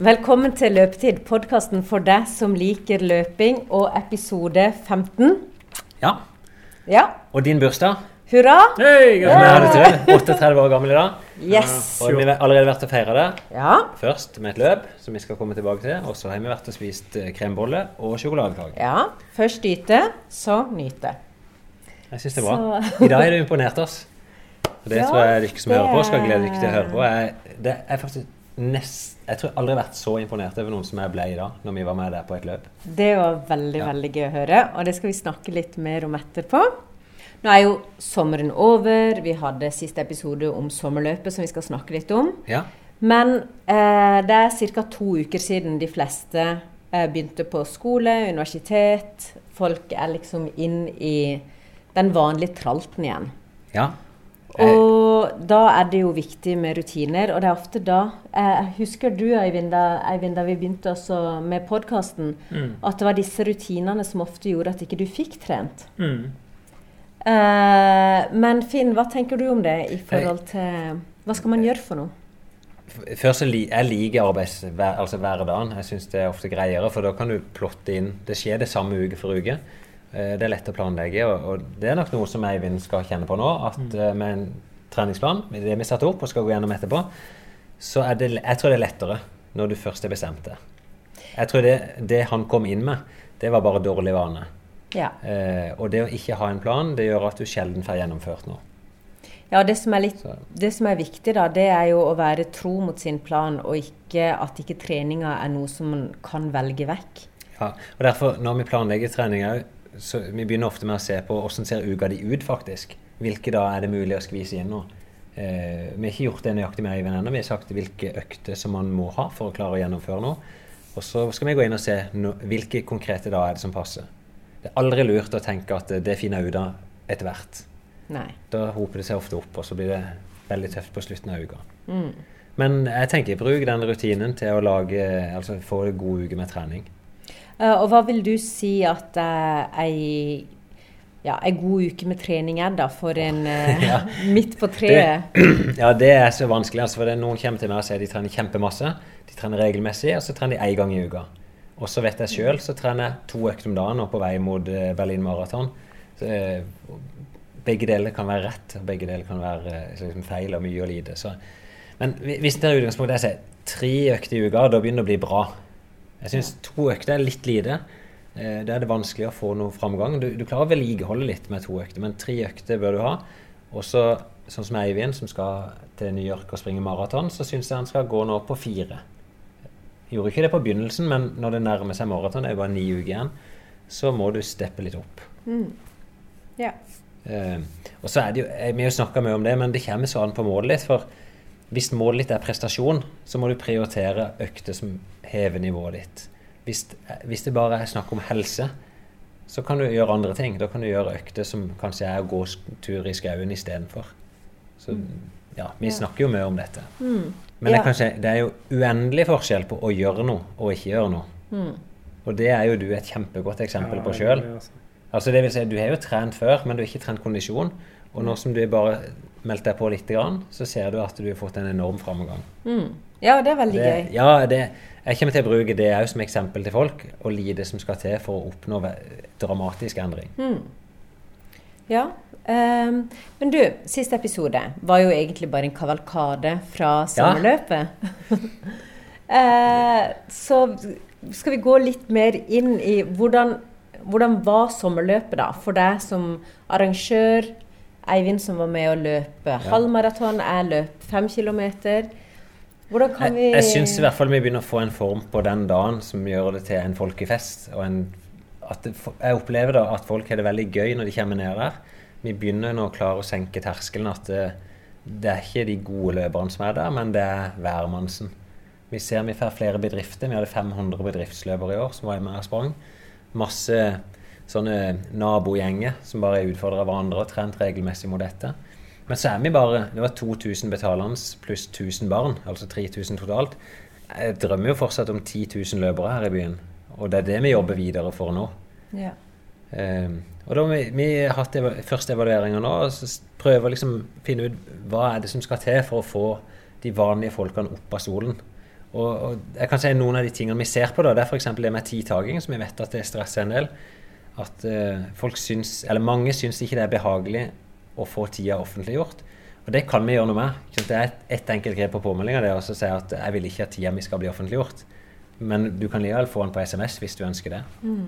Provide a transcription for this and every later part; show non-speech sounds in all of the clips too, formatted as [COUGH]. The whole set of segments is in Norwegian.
Velkommen til Løpetid, podkasten for deg som liker løping, og episode 15. Ja. Ja, Og din bursdag? hurra! Hei, er det? 38 år gammel i dag. Yes. Og vi har allerede vært og feira det. Ja. Først med et løp, som vi skal komme tilbake til. Og så har vi vært og spist eh, krembolle og sjokoladekake. ja. Først yte, så nyte. Jeg syns det er bra. I dag har du imponert oss. Og det Ja, tror jeg dere som det hører på, skal glede dere til å høre på. Jeg, det er faktisk nest, jeg tror jeg aldri har vært så imponert over noen som jeg ble i dag, når vi var med der på et løp. Det var veldig, Ja. veldig gøy å høre, og det skal vi snakke litt mer om etterpå. Nå er jo sommeren over. Vi hadde siste episode om sommerløpet som vi skal snakke litt om. Ja. Men eh, det er ca. to uker siden de fleste eh, begynte på skole, universitet. Folk er liksom inn i den vanlige tralten igjen. ja. Jeg, Og da er det jo viktig med rutiner, og det er ofte da Jeg Husker du, Eivind, da, Eivind, da vi begynte også med podkasten, Mm. at det var disse rutinene som ofte gjorde at ikke du fikk trent? Mm. Eh, men Finn, hva tenker du om det i forhold til Hva skal man gjøre for noe? Først Jeg liker arbeids, hver, altså hverdagen. Jeg syns det er ofte greiere, for da kan du plotte inn Det skjer det samme uke for uke. Eh, Det er lett å planlegge, og, det er nok noe som Eivind skal kjenne på nå. At eh, med en treningsplan, det vi setter opp og skal gå gjennom etterpå, så er det Jeg tror det er lettere når du først er bestemt det. Jeg tror det, det han kom inn med, det var bare dårlig vane. Ja. Eh, og det å ikke ha en plan, det gjør at du sjelden får gjennomført noe. Ja, det som, er litt, det som er viktig, da, det er jo å være tro mot sin plan, og ikke at ikke treninga er noe som man kan velge vekk. Ja, og derfor når vi planlegger trening òg, så vi begynner ofte med å se på hvordan ser uka di ut, faktisk. Hvilke da er det mulig å skvise inn nå? Eh, vi har ikke gjort det nøyaktig med Eivind ennå. Vi har sagt hvilke økter som man må ha for å klare å gjennomføre noe. Og så skal vi gå inn og se no, hvilke konkrete da er det som passer. Det er aldri lurt å tenke at det finner jeg ut av etter hvert. Nei. Da hoper det seg ofte opp, og så blir det veldig tøft på slutten av uka. Mm. Men jeg tenker bruk den rutinen til å lage, altså få en god uke med trening. Eh, og hva vil du si at uh, ei, ja, ei god uke med trening er, da, for en uh, [LAUGHS] Ja. midt på treet? [CLEARS THROAT] Ja, det er så vanskelig. Altså, for det Noen kommer til meg og sier de trener kjempemasse. De trener regelmessig, og så trener de én gang i uka. Og så vet jeg sjøl, så trener jeg to økter om dagen og på vei mot uh, Berlin Maraton. Eh, begge deler kan være rett, og begge deler kan være eh, liksom feil og mye og lite. Så. Men hvis det er utgangspunktet jeg sier tre økter i uka, da begynner det å bli bra. Jeg syns to økter er litt lite. Eh, Da er det vanskelig å få noe framgang. Du, du klarer å vedlikeholde litt med to økter, men tre økter bør du ha. Og så, sånn som Eivind, som skal til New York og springe maraton, så syns jeg han skal gå nå på fire. Gjorde ikke det på begynnelsen, men når det nærmer seg maraton, det er jo bare ni uker igjen, så må du steppe litt opp. Mm. Ja. Eh, og så er det jo, eh, Vi har snakka mye om det, men det kommer så an på målet ditt. For hvis målet ditt er prestasjon, så må du prioritere økter som hever nivået ditt. Hvis, hvis det bare er snakk om helse, så kan du gjøre andre ting. Da kan du gjøre økter som kanskje er å gå tur i skauen istedenfor. Så ja, vi Ja. snakker jo mye om dette. Mm. Men det, er kanskje, det er jo uendelig forskjell på å gjøre noe og ikke gjøre noe. Mm. Og det er jo du et kjempegodt eksempel på sjøl. Altså. Altså det vil si, Du har jo trent før, men du har ikke trent kondisjon. Og nå som du bare meldt deg på litt, så ser du at du har fått en enorm framgang. Mm. Ja, det er veldig Det, gøy. ja, det, jeg kommer til å bruke det òg som eksempel til folk, og lite som skal til for å oppnå dramatisk endring. Mm. Ja. Um, men du, siste episode var jo egentlig bare en kavalkade fra sommerløpet. [LAUGHS] Eh, så skal vi gå litt mer inn i hvordan, hvordan var sommerløpet da, for deg som arrangør. Eivind som var med å løpe halvmaraton, jeg løp fem kilometer. Hvordan kan vi Jeg, jeg syns i hvert fall vi begynner å få en form på den dagen som gjør det til en folkefest. og en det, jeg opplever da at folk har det veldig gøy når de kommer ned der. Vi begynner nå å klare å senke terskelen. At det, det er ikke de gode løperne som er der, men det er hvermannsen. Vi ser vi får flere bedrifter. Vi hadde 500 bedriftsløpere i år som var med og sprang. Masse sånne nabogjenger som bare utfordrer hverandre og trent regelmessig mot dette. Men så er vi bare Det var 2000 betalende pluss 1000 barn, altså 3000 totalt. Jeg drømmer jo fortsatt om 10 000 løpere her i byen. Og det er det vi jobber videre for nå. ja. Um, og da har vi, vi har hatt eva første evalueringer nå, og så prøver å liksom finne ut hva er det som skal til for å få de vanlige folkene opp av stolen. Og, og, jeg kan si Noen av de tingene vi ser på, da, det er f.eks. det med tidtaking, som vi vet at det stresser en del. At uh, folk syns, eller mange syns ikke det er behagelig å få tida offentliggjort. Og det kan vi gjøre noe med. Det er et, et enkelt grep på påmeldinga det å si at jeg vil ikke at tida mi skal bli offentliggjort. Men du kan likevel få den på SMS hvis du ønsker det. Mm.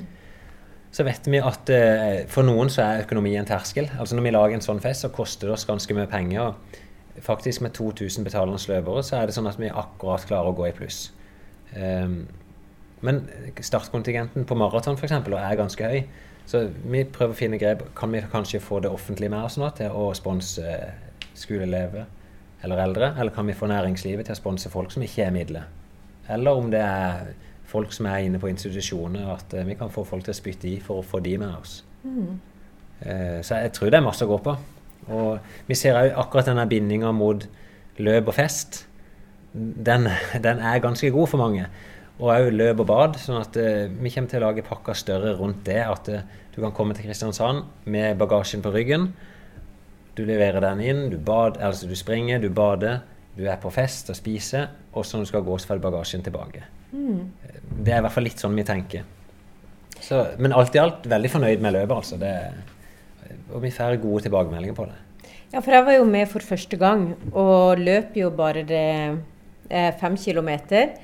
Så vet vi at uh, for noen så er økonomi en terskel. Altså Når vi lager en sånn fest, så koster det oss ganske mye penger. Faktisk med 2000 betalende løpere så er det sånn at vi akkurat klarer å gå i pluss. Um, men startkontingenten på maraton f.eks. er ganske høy. Så vi prøver å finne grep. Kan vi kanskje få det offentlige med oss nå til å sponse eh, skoleelever eller eldre? Eller kan vi få næringslivet til å sponse folk som ikke er midler? Eller om det er folk som er inne på institusjoner, at uh, vi kan få folk til å spytte i for å få de med oss. Mm. Uh, så jeg tror det er masse å gå på. Og vi ser òg akkurat denne bindinga mot løp og fest. Den, den, er ganske god for mange. Og òg løp og bad. sånn at uh, vi kommer til å lage pakker større rundt det. At uh, du kan komme til Kristiansand med bagasjen på ryggen. Du leverer den inn, du, bad, altså du springer, du bader, du er på fest og spiser. Og så når du skal gå, så får du bagasjen tilbake. Mm. Det er i hvert fall litt sånn vi tenker. Så, men alt i alt veldig fornøyd med løpet, altså. Det, og vi får gode tilbakemeldinger på det. Ja, for jeg var jo med for første gang, og løp jo bare det eh, fem kilometer.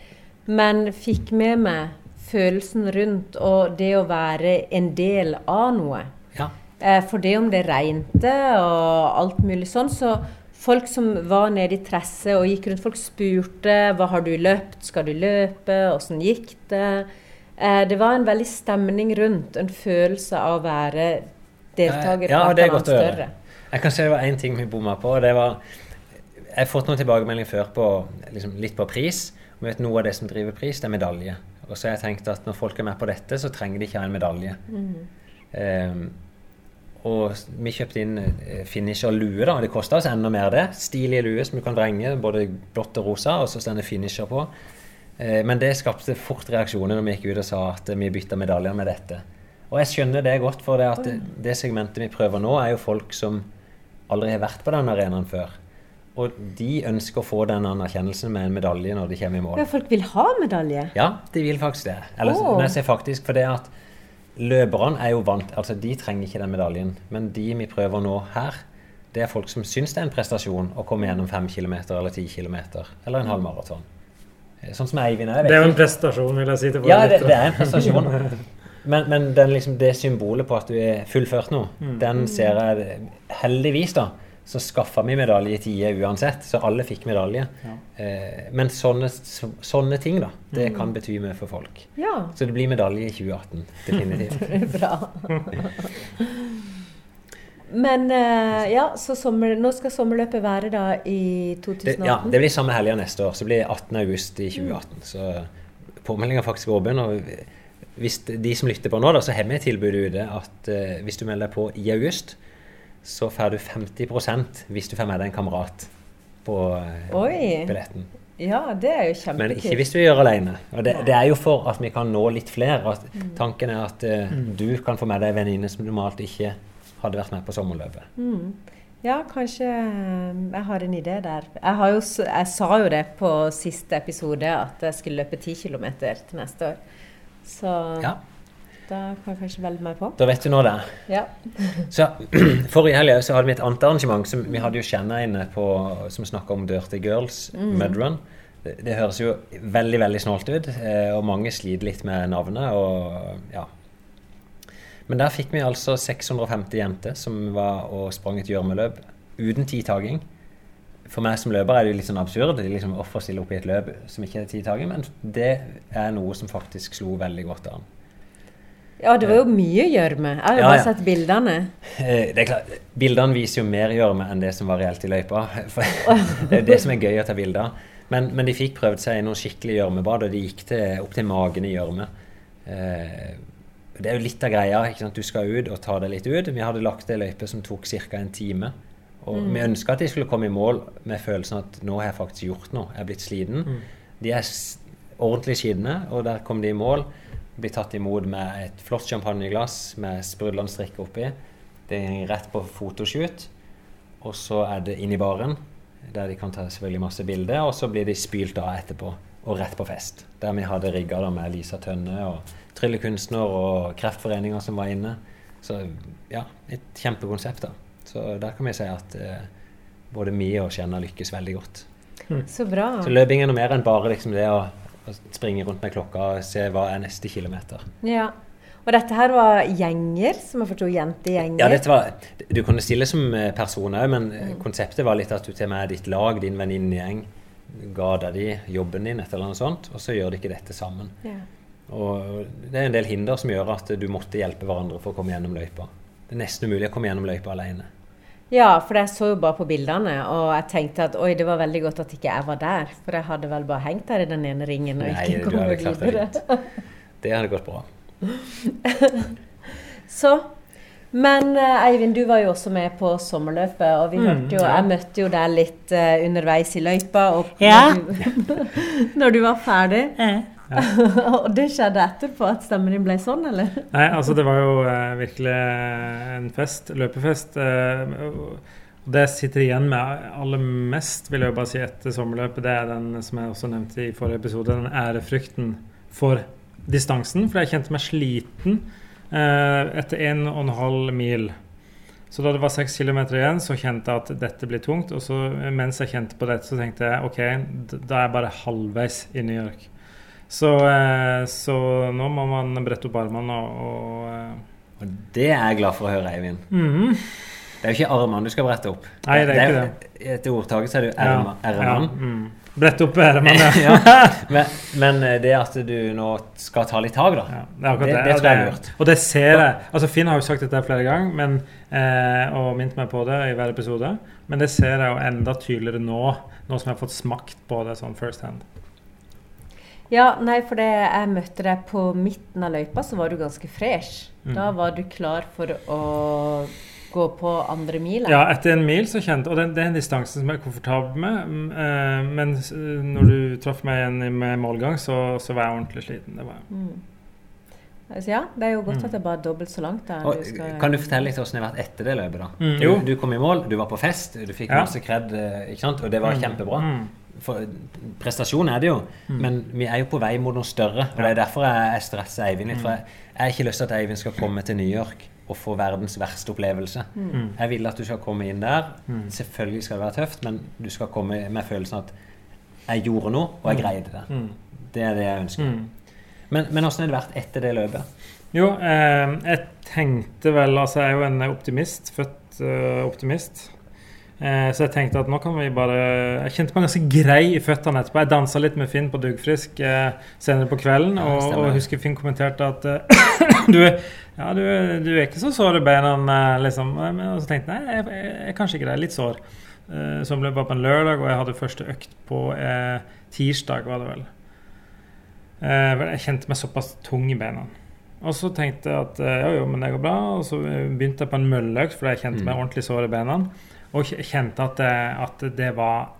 Men fikk med meg følelsen rundt og det å være en del av noe. Ja. Eh, for det om det regnte og alt mulig sånn, så folk som var nede i Tresse og gikk rundt, folk spurte hva har du løpt, skal du løpe, åssen gikk det? Eh, det var en veldig stemning rundt, en følelse av å være deltaker ja, det er godt å høre. Jeg kan si det var én ting vi bomma på. det var Jeg har fått noen tilbakemeldinger før på liksom, litt på pris. Vet Noe av det som driver pris, det er medalje. Og så har jeg tenkt at når folk er med på dette, så trenger de ikke ha en medalje. Mm. Um, og vi kjøpte inn finisher-lue. da, Det kosta oss enda mer det. Stilige lue som du kan vrenge, både blått og rosa, og så står det finisher på. Uh, men det skapte fort reaksjoner når vi gikk ut og sa at vi bytta medaljer med dette. Og jeg skjønner det godt, for det, det, segmentet vi prøver nå, er jo folk som aldri har vært på den arenaen før. Og de ønsker å få den anerkjennelsen med en medalje når de kommer i mål. Ja, Folk vil ha medalje? Ja, de vil faktisk det. Eller, oh. jeg ser faktisk for det at løperne er jo vant Altså, de trenger ikke den medaljen. Men de vi prøver nå her, det er folk som syns det er en prestasjon å komme gjennom fem kilometer eller ti kilometer eller en halv maraton. Sånn som Eivind er. Det er jo en prestasjon, vil jeg si. til Ja, det, det er en prestasjon. Men, men den, liksom, det symbolet på at du er fullført nå, mm. den ser jeg Heldigvis, da, så skaffa vi medalje i tide uansett, så alle fikk medalje. Ja. Eh, men sånne, så, sånne, ting, da, det mm. kan bety mye for folk. Ja. Så det blir medalje i 2018. Definitivt. [LAUGHS] Bra. Men eh, ja, så sommer, nå skal sommerløpet være da i 2018? Det, ja, det blir samme helga neste år. Så blir det 18. august i 2018. Så påmeldinga er faktisk åpen. og hvis de som lytter på nå, da, så har vi et tilbud ute at eh, hvis du melder deg på i august, så får du 50% hvis du får med deg en kamerat på Oi. billetten. Ja, det er jo kjempekult. Men ikke hvis du gjør alene. Og det, det, er jo for at vi kan nå litt flere. At mm. Tanken er at uh, mm. du kan få med deg venninne som normalt ikke hadde vært med på sommerløpet. Mm. Ja, kanskje jeg har en idé der. Jeg, jo, jeg, sa jo det på siste episode at jeg skulle løpe 10 km til neste år. Så ja. Da kan jeg kanskje velge meg på. Da vet du nå det. Ja. [LAUGHS] så [CLEARS THROAT] Forrige helg så hadde vi et annet arrangement. Som, vi hadde jo Kjenna inne på, som snakka om Dirty Girls, mm. Mudrun. Det, det, høres jo veldig veldig snålt ut, eh, og mange sliter litt med navnet. og ja. Men der fikk vi altså 650 jenter som var og sprang et gjørmeløp uten tidtaking for meg som løper er det jo litt sånn absurd. liksom få stille opp i et løp som ikke er tidtaking? Men det er noe som faktisk slo veldig godt an. Ja, det var jo mye gjørme. Jeg har jo ja, bare ja. sett bildene. Eh, det er klart, Bildene viser jo mer gjørme enn det som var reelt i løypa. [LAUGHS] det er det som er gøy å ta bilder av. Men, men, de fikk prøvd seg i noen skikkelig gjørmebad, og de gikk til, opp til magen i gjørme. Eh, det er jo litt av greia. ikke sant? Du skal ut og ta deg litt ut. Vi hadde lagt ei løype som tok ca. en time. Og mm. vi ønska at de skulle komme i mål med følelsen at nå har jeg faktisk gjort noe. Jeg er blitt sliten. Mm. De er ordentlig skitne, og der kom de i mål. Blir tatt imot med et flott champagneglass med sprudlende strikke oppi. Det er rett på fotoshoot. Og så er det inn i baren, der de kan ta selvfølgelig masse bilder. Og så blir de spylt av etterpå. og rett på fest. Der vi hadde rigga med Lisa Tønne og tryllekunstner og Kreftforeninga som var inne. Så ja, et kjempekonsept. da. Så der kan vi si at eh, både vi og Skien lykkes veldig godt. Så bra. Så løping er noe mer enn bare liksom det å springe rundt med klokka og se hva er neste kilometer. Ja. Og dette her var gjenger, som jeg forsto, jentegjenger? Ja, dette var, Du kunne stille som eh, person òg, men mm. konseptet var litt at du tar med ditt lag, din venninnegjeng, ga deg de jobben din, et eller annet sånt, og så gjør de ikke dette sammen. Ja. Og det er en del hinder som gjør at du måtte hjelpe hverandre for å komme gjennom løypa. Det er nesten umulig å komme gjennom løypa alene. Ja, for jeg så jo bare på bildene, og jeg tenkte at oi, det var veldig godt at ikke jeg var der. For jeg hadde vel bare hengt der i den ene ringen og Nei, ikke kommet hadde klart det videre. fint. Det hadde gått bra. [LAUGHS] Så Men eh, Eivind, du var jo også med på sommerløpet, og vi Mm, hørte jo ja. Jeg møtte jo deg litt uh, underveis i løypa, og Ja. når, du, [LAUGHS] når du var ferdig. Eh. [LAUGHS] og det skjedde etterpå at stemmen din ble sånn, eller? Nei, altså det var jo eh, virkelig en fest, løpefest. Eh, og det jeg sitter igjen med aller mest, vil jeg jo bare si etter sommerløpet, det er den som jeg også nevnte i forrige episode, den ærefrykten for distansen. For jeg kjente meg sliten eh, etter en og en halv mil. Så da det var seks kilometer igjen, så kjente jeg at dette blir tungt. Og så mens jeg kjente på dette, så tenkte jeg OK, da er jeg bare halvveis i New York. Så, eh, så nå må man brette opp armene og, og eh, Og det er jeg glad for å høre, Eivind. mhm. Det er jo ikke armene du skal brette opp. Nei, det er ikke det. Etter ordtaket så er det jo Ja, ermene. ja, mm. Brette opp ermene, [LAUGHS] ja. ja. [LAUGHS] men, men eh, det at du nå skal ta litt tak, da. Ja, det er Det- det. det tror jeg er lurt. Og det ser jeg. Altså Finn har jo sagt dette flere ganger men, eh, og minnet meg på det i hver episode. Men det ser jeg jo enda tydeligere nå, nå som jeg har fått smakt på det sånn first hand. Ja, nei, for det jeg møtte deg på midten av løypa, så var du ganske fresh. Mm. Da var du klar for å gå på andre mila. Ja, etter en mil så kjente Og det, det er en distanse som jeg er komfortabel med. mm, Eh, men når du traff meg igjen med målgang, så, så var jeg ordentlig sliten. Det var jeg. Mm. Altså, ja, det er jo godt Mm. at det er bare dobbelt så langt. Der, Og, du skal- kan du fortelle litt hvordan det har vært etter det løpet? da? Mm. Du, du kom i mål, du var på fest, du fikk Ja. masse kred, eh, ikke sant? og det var Mm. kjempebra. Mm. For prestasjon er det jo, Mm. men vi er jo på vei mot noe større. Og det er derfor jeg, jeg stresser Eivind litt. For jeg, jeg har ikke lyst til at Eivind skal komme til New York og få verdens verste opplevelse. Mm. Jeg vil at du skal komme inn der. Mm. Selvfølgelig skal det være tøft, men du skal komme med følelsen at jeg gjorde noe, og jeg greide det. Mm. Det er det jeg ønsker. Mm. Men, men hvordan har det vært etter det løpet? Jo, eh, jeg tenkte vel Altså, jeg er jo en optimist. Født eh, optimist. Eh, så jeg tenkte at nå kan vi bare Jeg kjente meg ganske grei i føttene etterpå. Jeg dansa litt med Finn på Duggfrisk eh, senere på kvelden, Ja, og, og husker Finn kommenterte at eh, [COUGHS] du, ja, du, du er ikke så sår i beina, liksom. Og så tenkte jeg nei, jeg, jeg, jeg er kanskje grei. Litt sår. Eh, så ble det bare på en lørdag, og jeg hadde første økt på eh, tirsdag, var det vel. Eh, jeg kjente meg såpass tung i beina. Og så tenkte jeg at jo, jo, men det går bra. Og så begynte jeg på en mølleøkt, fordi jeg kjente Mm. meg ordentlig sår i beina. Og kjente at det, at det var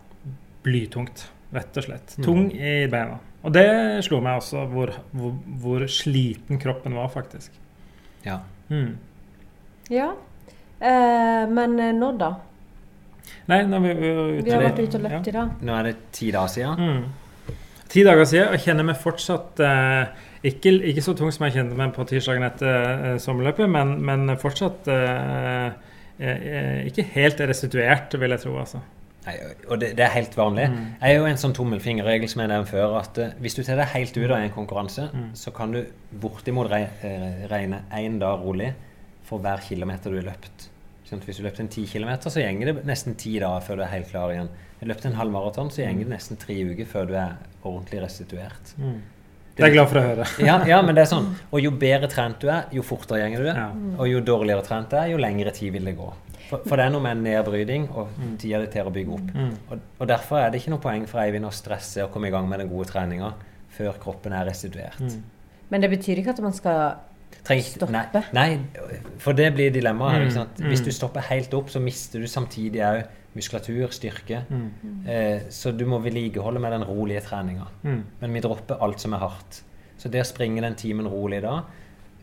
blytungt, rett og slett. Mm. Tung i beina. Og det slo meg også, hvor, hvor, hvor sliten kroppen var, faktisk. Ja. Mm. Ja. Eh, men eh, når da? Nei, når vi, vi, ute- Vi har vært ute og løpt i dag. Nå er det ti dager siden. Mm. Ti dager siden, og jeg kjenner meg fortsatt eh, ikke, ikke så tung som jeg kjente meg på tirsdagen etter eh, sommerløpet, men, men fortsatt eh, eh, ikke helt restituert, vil jeg tro. altså. Nei, og det, det er helt vanlig. Mm. Jeg er jo en sånn tommelfingerregel som jeg nevnte før, at eh, hvis du tar deg helt ut av en konkurranse, Mm. så kan du bortimot re eh, regne én dag rolig for hver kilometer du har løpt. Sånn, hvis du løper en ti kilometer, så gjenger det nesten ti dager før du er helt klar igjen. Jeg løpte en halvmaraton, så gjenger det nesten tre uker før du er ordentlig restituert. Mm. Det er jeg glad for å høre. [LAUGHS] Ja, ja, men det er sånn. Og jo bedre trent du er, jo fortere gjenger du det. Ja. Og jo dårligere trent du er, jo lengre tid vil det gå. For, for det er noe med nedbryting og Mm. tida det til å bygge opp. Mm. Og, og Derfor er det ikke noe poeng for Eivind å stresse og komme i gang med den gode treninga før kroppen er restituert. Mm. Men det betyr ikke at man skal Stoppe. Nei, nei, for det blir dilemmaet her. Mm, Hvis du stopper helt opp, så mister du samtidig òg muskulatur, styrke. Mm. Eh, så du må vedlikeholde med den rolige treninga. Mm. Men vi dropper alt som er hardt. Så det å springe den timen rolig da,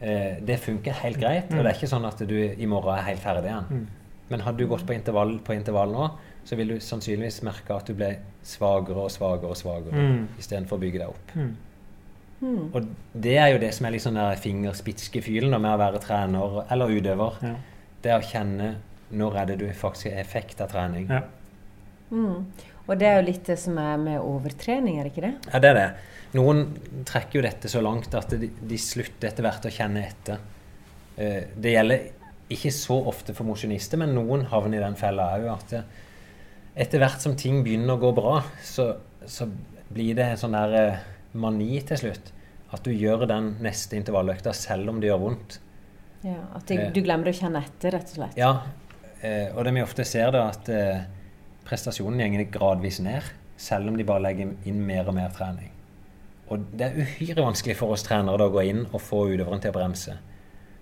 eh, det funker helt greit. Og det er ikke sånn at du i morgen er helt ferdig igjen. Mm. Men hadde du gått på intervall på intervall nå, så vil du sannsynligvis merke at du ble svakere og svakere og svakere Mm. istedenfor å bygge deg opp. Mm. Mm. Og det er jo det som er litt sånn der fingerspitzgefühlen med å være trener eller utøver. Ja. Det å kjenne når er det du faktisk har effekt av trening. Ja. Mm. Og det er jo litt det som er med overtrening, er det ikke det? Ja, det er det. Noen trekker jo dette så langt at de, de slutter etter hvert å kjenne etter. Eh, det gjelder ikke så ofte for mosjonister, men noen havner i den fella òg. At det, etter hvert som ting begynner å gå bra, så, så blir det en sånn der eh, mani til slutt. At du gjør den neste intervalløkta selv om det gjør vondt. Ja, At det, Eh. du glemmer å kjenne etter, rett og slett. Ja, og det vi ofte ser da, at eh, prestasjonen går gradvis ned, selv om de bare legger inn mer og mer trening. Og det er uhyre vanskelig for oss trenere da å gå inn og få utøveren til å bremse.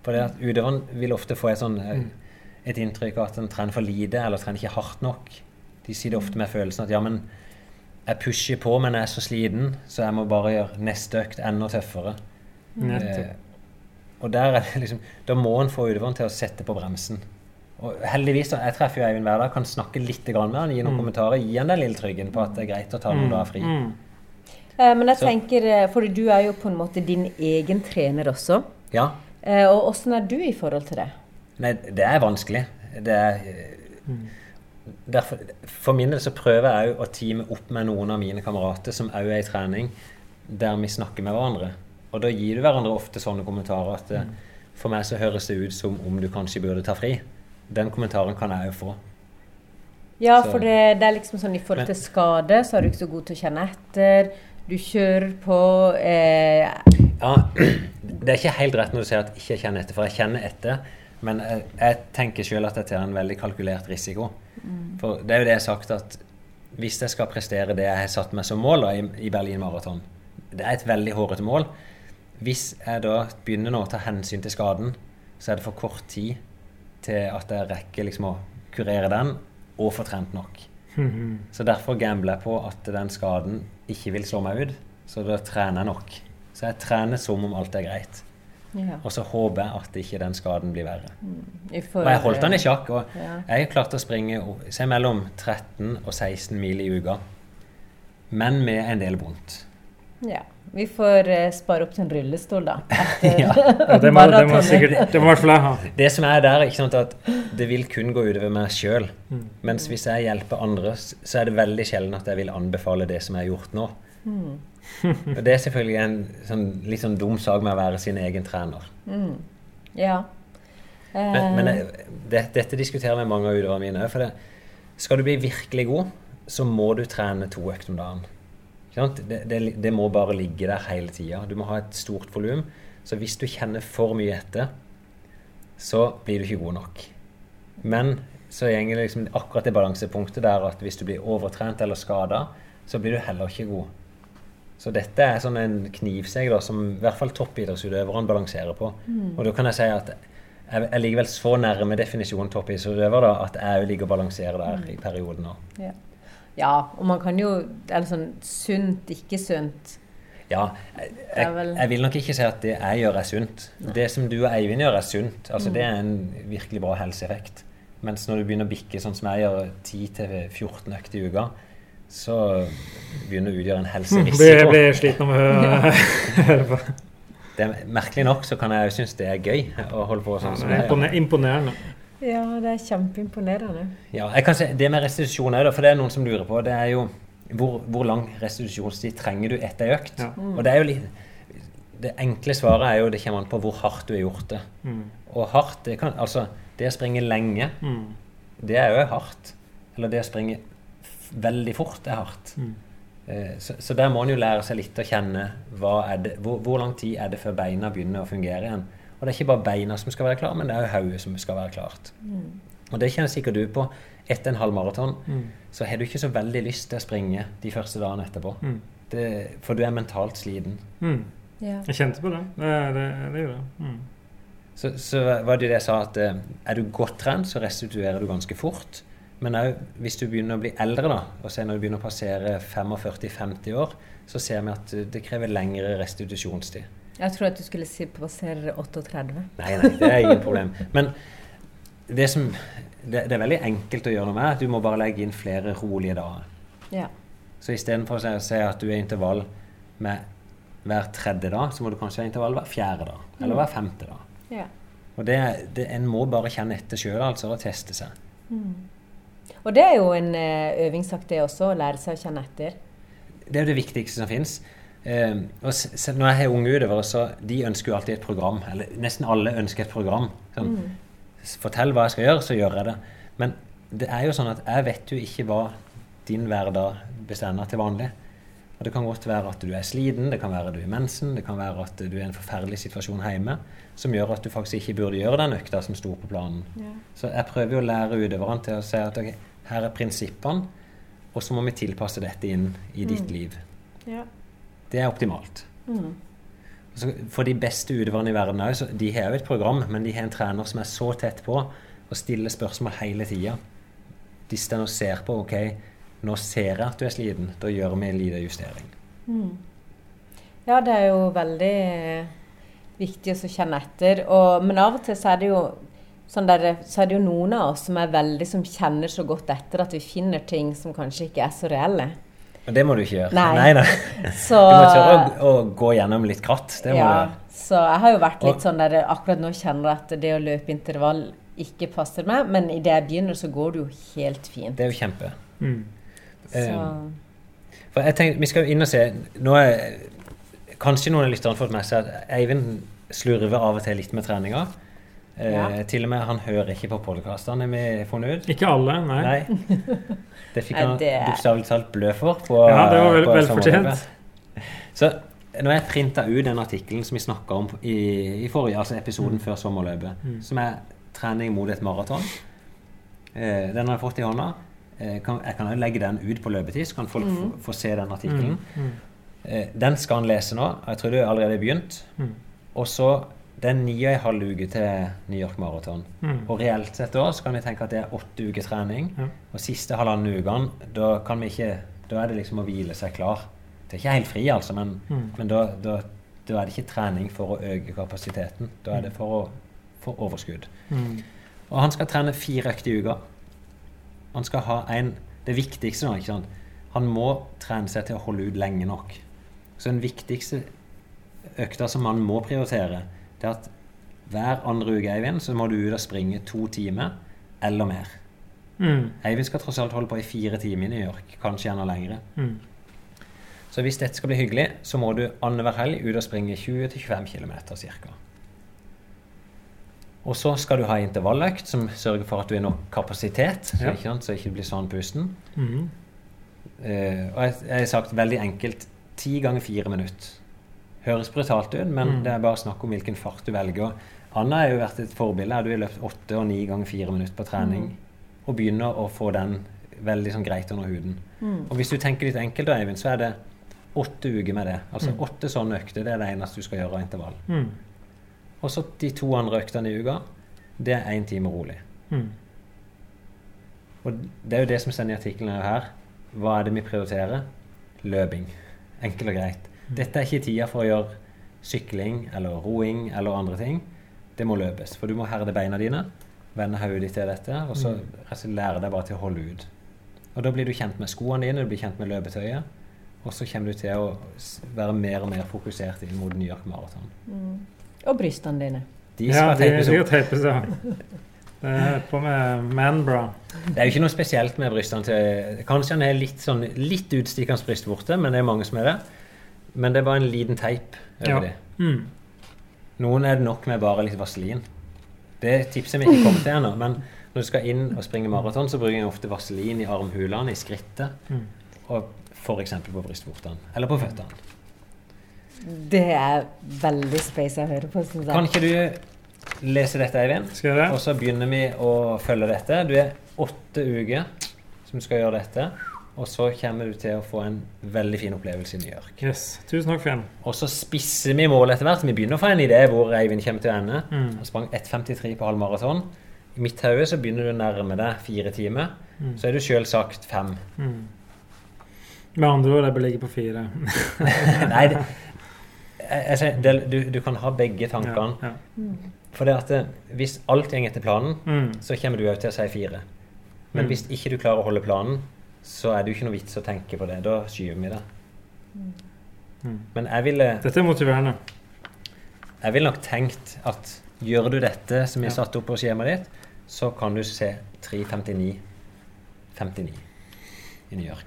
For det at utøveren vil ofte få et, sånn, eh, et inntrykk av at den trener for lite, eller trener ikke hardt nok. De det ofte med følelsen at ja, men jeg pusher på, men jeg er så sliten, så jeg må bare gjøre neste økt enda tøffere. Eh, og der er det liksom, Da må en få utøveren til å sette på bremsen. Og heldigvis, Jeg treffer jo Eivind hver dag, kan snakke litt med han, gi noen Mm. kommentarer, gi han den lille tryggen på at det er greit å ta noen dager fri. Mm. Eh, men jeg Så- tenker, eh, for du er jo på en måte din egen trener også. Ja. Eh, og åssen er du i forhold til det? Nei, det er vanskelig. Det er eh, Mm. derfor, For min del så prøver jeg òg å teame opp med noen av mine kamerater som òg er i trening, der vi snakker med hverandre. Og da gir du hverandre ofte sånne kommentarer at mm. for meg så høres det ut som om du kanskje burde ta fri. Den kommentaren kan jeg jo få. Ja, Så- for det, det er liksom sånn i forhold til skade, så er du ikke så god til å kjenne etter. Du kjører på eh, Ja, [CLEARS THROAT] det er ikke helt rett når du sier at ikke jeg kjenner etter, for jeg kjenner etter. Men jeg, jeg tenker sjøl at dette er en veldig kalkulert risiko. For det er jo det jeg har sagt, at hvis jeg skal prestere det jeg har satt meg som mål da, i, i Berlin Marathon Det er et veldig hårete mål. Hvis jeg da begynner nå å ta hensyn til skaden, så er det for kort tid til at jeg rekker liksom å kurere den og få trent nok. Mhm. Så derfor gambler jeg på at den skaden ikke vil slå meg ut. Så da trener jeg nok. Så jeg trener som om alt er greit. ja, Og så håper jeg at ikke den skaden blir verre. i Og jeg holdt den i sjakk. Og Ja. jeg har klart å springe se mellom 13 og 16 mil i uka. Men med en del vondt. Ja. Vi får eh, spare opp til en rullestol, da. [LAUGHS] Ja. Ja, det må, det må [LAUGHS] sikkert Det må i hvert fall jeg ha. Det som er der, ikke sant, at det vil kun gå utover meg sjøl. Mm. Mens hvis jeg hjelper andre, så er det veldig sjelden at jeg vil anbefale det som jeg har gjort nå. Mm. [LAUGHS] Og det er selvfølgelig en sånn, litt sånn dum sak med å være sin egen trener. Mm. Ja. Men, Eh, men jeg, det, dette diskuterer jeg med mange av utøverne mine. For det, skal du bli virkelig god, så må du trene to økter om dagen. Det, det, det må bare ligge der hele tida. Du må ha et stort volum. Så hvis du kjenner for mye etter, så blir du ikke god nok. Men så går det liksom akkurat det balansepunktet der at hvis du blir overtrent eller skada, så blir du heller ikke god. Så dette er sånn en knivsegg da, som i hvert fall toppidrettsutøverne balanserer på. Og da kan jeg si at jeg, jeg ligger vel så nærme definisjonen toppidrettsutøver da, at jeg ligger og balanserer der i perioden nå. ja. Ja, og man kan jo Eller sånn sunt, ikke sunt. Ja, jeg, jeg, jeg vil nok ikke si at det jeg gjør er sunt. Det som du og Eivind gjør er sunt. Altså Det er en virkelig bra helseeffekt. Mens når du begynner å bikke sånn som jeg gjør, 10-14 økter i uka, så begynner du å utgjøre en helserisiko. Jeg blir sliten av å [LAUGHS] høre på. Det er, merkelig nok så kan jeg synes det er gøy å holde på sånn som jeg gjør. Imponerende. Ja, det er kjempeimponerende. Ja, jeg kan si, Det med restitusjon òg, for det er noen som lurer på, det er jo hvor, hvor lang restitusjonstid trenger du etter ei økt? Ja. Og det er jo litt Det enkle svaret er jo det kommer an på hvor hardt du har gjort det. Mm. Og hardt, det kan Altså, det å springe lenge, Mm. det er jo hardt. Eller det å springe f veldig fort er hardt. Mm. Eh, Så, så der må en jo lære seg litt å kjenne hva er det, hvor, hvor lang tid er det før beina begynner å fungere igjen. Og det er ikke bare beina som skal være klare, men det er jo hodet som skal være klart. Og det kjenner sikkert du på. Etter en halv maraton Mm. så har du ikke så veldig lyst til å springe de første dagene etterpå. Mm. Det, for du er mentalt sliten. Mm. Ja. Jeg kjente på det. Det, det, det gjorde jeg. Mm. Så, så var det det jeg sa, at eh, er du godt trent, så restituerer du ganske fort. Men òg hvis du begynner å bli eldre, da, og så når du begynner å passere 45-50 år, så ser vi at eh, det krever lengre restitusjonstid. Jeg tror at du skulle si passere 38. Nei, nei, det er ingen problem. Men det som det, det er veldig enkelt å gjøre noe med. Du må bare legge inn flere rolige dager. Ja. Så istedenfor å si at du er i intervall med hver tredje dag, så må du kanskje ha intervall hver fjerde dag. Eller hver femte dag. ja. Og det, det, en må bare kjenne etter sjøl, altså, og teste seg. Og det er jo en eh, øvingssak, det også, å lære seg å kjenne etter. Det er jo det viktigste som fins. Eh, og s- s- når jeg har unge utøvere, så de ønsker jo alltid et program. Eller nesten alle ønsker et program. Sånn, mm. Fortell hva jeg skal gjøre, så gjør jeg det. Men det er jo sånn at jeg vet jo ikke hva din hverdag bestemmer til vanlig. Og det kan godt være at du er sliten, det kan være du er i mensen, det kan være at du er i en forferdelig situasjon hjemme som gjør at du faktisk ikke burde gjøre den økta som sto på planen. Så jeg prøver jo å lære utøverne til å si at ok, her er prinsippene, og så må vi tilpasse dette inn i ditt liv. Ja. Det er optimalt. Mm. For de beste utøverne i verden òg, de har jo et program, men de har en trener som er så tett på og stiller spørsmål hele tida. De står og ser på OK, nå ser jeg at du er sliten. Da gjør vi en liten justering. Ja, det er jo veldig viktig å kjenne etter. Og, men av og til så er det jo sånn der, så er det jo noen av oss som er veldig som kjenner så godt etter at vi finner ting som kanskje ikke er så reelle. Og det må du ikke gjøre. Nei. nei. nei. Så, [LAUGHS] Du må tørre å, å gå gjennom litt kratt. Det må ja, du gjøre. så jeg har jo vært litt sånn der akkurat nå kjenner jeg at det å løpe intervall ikke passer meg, men idet jeg begynner, så går det jo helt fint. Det er jo kjempe. Mm. Så, Eh, For jeg tenkte, Vi skal jo inn og se nå er, Kanskje noen av lytterne har fått med seg at Eivind slurver av og til litt med treninga. Eh, Ja. Til og med han hører ikke på podkastene vi har funnet ut. Ikke alle, nei. Nei. [LAUGHS] Det fikk han det- bokstavelig talt blø for. På, Ja, det var vel, vel fortjent. Så når jeg printa ut den artikkelen som vi snakka om i, i forrige, altså episoden før sommerløpet, Mm. som er trening mot et maraton eh, Den har jeg fått i hånda. Eh, kan, jeg kan jo legge den ut på løpetid, så kan folk få, få se den artikkelen. Mm. Eh, den skal han lese nå. Jeg tror det allerede er begynt. Mm. Og så Det er ni og en halv uke til New York Marathon. Mm. Og reelt sett da så kan vi tenke at det er åtte uker trening. Ja. Og siste halvannen uken, da kan vi ikke Da er det liksom å hvile seg klar. Det er ikke helt fri, altså, men, Mm. men da, da, da er det ikke trening for å øke kapasiteten. Da er det for å få overskudd. Mm. Og han skal trene fire økter i uka. Han skal ha en Det viktigste nå, ikke sant Han må trene seg til å holde ut lenge nok. Så den viktigste økta som han må prioritere, det er at hver andre uke Eivind, så må du ut og springe to timer eller mer. Mm. Eivind skal tross alt holde på i fire timer i New York, kanskje enda lengre. Mm. Så hvis dette skal bli hyggelig, så må du annenhver helg ut og springe 20-25 km ca. Og så skal du ha intervalløkt som sørger for at du har nok kapasitet, så, Ja. så ikke du blir sånn pusten. Mm. Uh, og jeg, jeg har sagt veldig enkelt ti ganger fire minutter. Høres brutalt ut, men Mm. det er bare snakk om hvilken fart du velger. Anna har jo vært et forbilde. Du har løpt åtte og ni ganger fire minutter på trening. Og begynner å få den veldig sånn greit under huden. Mm. Og hvis du tenker litt enkelt, Eivind, så er det åtte uker med det. Altså Mm. åtte sånne økter. Det er det eneste du skal gjøre av intervall. Mm. Og så de to andre øktene i uka, det er én time rolig. Mm. Og det er jo det som står i artikkelen her. Hva er det vi prioriterer? Løping. Enkelt og greit. Dette er ikke tida for å gjøre sykling eller roing eller andre ting. Det må løpes. For du må herde beina dine, vende hodet ditt til dette, og så slett lære deg bare til å holde ut. Og da blir du kjent med skoene dine, du blir kjent med løpetøyet, og så kommer du til å være mer og mer fokusert inn mot New York Marathon. og brystene dine. De Ja, skal de, teipes opp. De teipes av. Det er [LAUGHS] på med manbra. Det er jo ikke noe spesielt med brystene til Kanskje han er litt, sånn, litt utstikkende brystvorte, men det er mange som er det. Men det er bare en liten teip over Ja. det. Mm. Noen er det nok med bare litt vaselin. Det tipset vi ikke kommet til ennå. Men når du skal inn og springe maraton, så bruker jeg ofte vaselin i armhulene, i skrittet, Mm. og f.eks. på brystvortene. Eller på føttene. Det er veldig space å høre på, syns Kan ikke du lese dette, Eivind? Skal jeg Og så begynner vi å følge dette. Du er åtte uker som skal gjøre dette. Og så kommer du til å få en veldig fin opplevelse i New York. Yes. Tusen takk, Finn. Og så spisser vi målet etter hvert. Vi begynner å få en idé hvor Eivind kommer til å ende. Mm. Han sprang 1,53 på halvmaraton. I mitt hode så begynner du å nærme deg fire timer. Mm. Så er du selvsagt fem. Mm. Med andre ord, jeg bør ligge på fire. [LAUGHS] Nei, det, jeg, jeg, det, du, du kan ha begge tankene. Ja, ja. For det at eh, hvis alt går etter planen, Mm. så kommer du òg til å si fire. Men Mm. hvis ikke du klarer å holde planen, så er det jo ikke noe vits å tenke på det. Da skyver vi det. Mm. Men jeg ville, Dette er motiverende. jeg ville nok tenkt at gjør du dette som er Ja. satt opp på skjemaet ditt, så kan du se 3.59 59 i New York.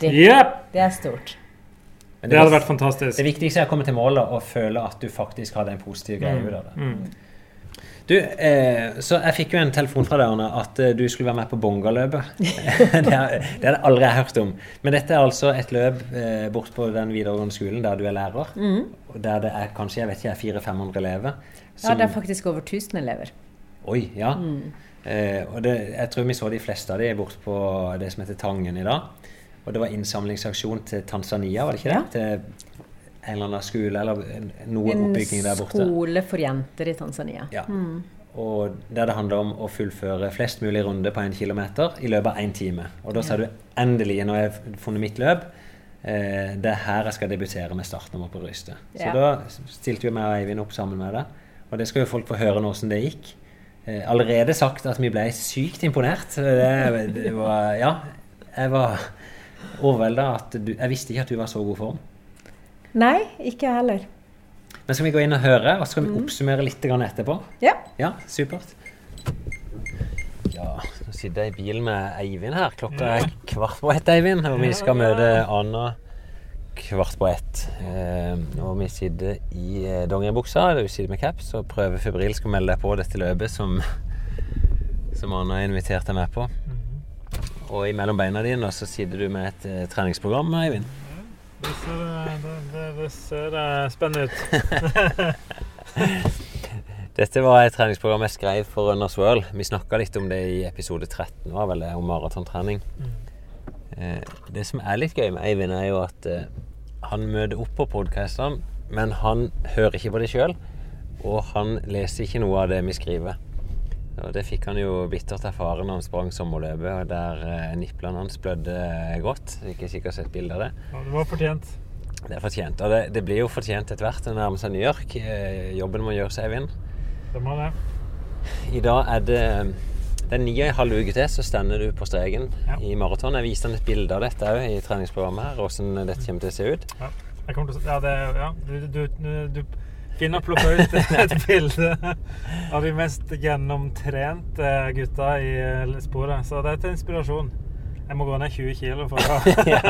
Det, yep. det er stort. Det, Det hadde vært fantastisk. det viktigste er å komme til målet og føle at du faktisk hadde en positiv greie ut av det. Mm. Du, eh, så jeg fikk jo en telefon fra deg, Arne, at eh, du skulle være med på Bongaløpet. [LAUGHS] det, har- jeg aldri hørt om. Men dette er altså et løp eh, bort på den videregående skolen der du er lærer. Og der det er kanskje jeg vet ikke, 400-500 elever. Ja, det er faktisk over 1000 elever. Oi, ja. Eh, og det, jeg tror vi så de fleste av de bort på det som heter Tangen i dag. Og det var innsamlingsaksjon til Tanzania, var det ikke det? Ja. Til en eller annen skole eller noe En oppbygging der borte. En skole for jenter i Tanzania. Ja. Og der det handler om å fullføre flest mulig runder på én kilometer i løpet av én time. Og da sa du endelig, når jeg har funnet mitt løp, eh, det er her jeg skal debutere med startnummer på brystet. Så Ja. da stilte jo meg og Eivind opp sammen med deg. Og det skal jo folk få høre nå åssen det gikk. Eh, allerede sagt at vi ble sykt imponert. Det, det var Ja. Jeg var overvelda at du Jeg visste ikke at du var i så god form. Nei, ikke jeg heller. Men skal vi gå inn og høre, og så skal vi oppsummere litt etterpå? Ja. Ja, supert. Ja, nå sitter jeg i bilen med Eivind her. Klokka er kvart på ett, Eivind. Og vi skal møte Anna kvart på ett. Eh, og vi sitter i eh, dongeribuksa, du sitter med caps, og prøver febrilsk å melde deg på dette løpet som, som Anna har invitert deg med på. Og imellom beina dine så sitter du med et eh, treningsprogram, Eivind. Det det, det, ser spennende ut. [LAUGHS] Dette var et treningsprogram jeg skrev for Runners World. Vi snakka litt om det i episode 13, var vel det, om maratontrening. Eh, det som er litt gøy med Eivind, er jo at eh, han møter opp på podkastene, men han hører ikke på det sjøl. Og han leser ikke noe av det vi skriver. Og Det fikk han jo bittert erfare når han sprang sommerløpet, der eh, nipplene hans blødde eh, godt. Ikke sikkert sett bilde av det. Ja, det var fortjent. Det er fortjent. Og det, det blir jo fortjent etter hvert. Det nærmer seg New York. Eh, jobben må gjøres, Eivind. Det må det. I dag er det det er ni og en halv uke til, så stender du på streken Ja. i maraton. Jeg viste han et bilde av dette òg i treningsprogrammet her, hvordan dette kommer til å se ut. Ja. Jeg kommer til å Ja, det Ja, du, du, du, du finner og plukker ut et bilde av de mest gjennomtrente gutta i eh, sporet. Så det er til inspirasjon. Jeg må gå ned 20 kilo for å [LAUGHS] ja,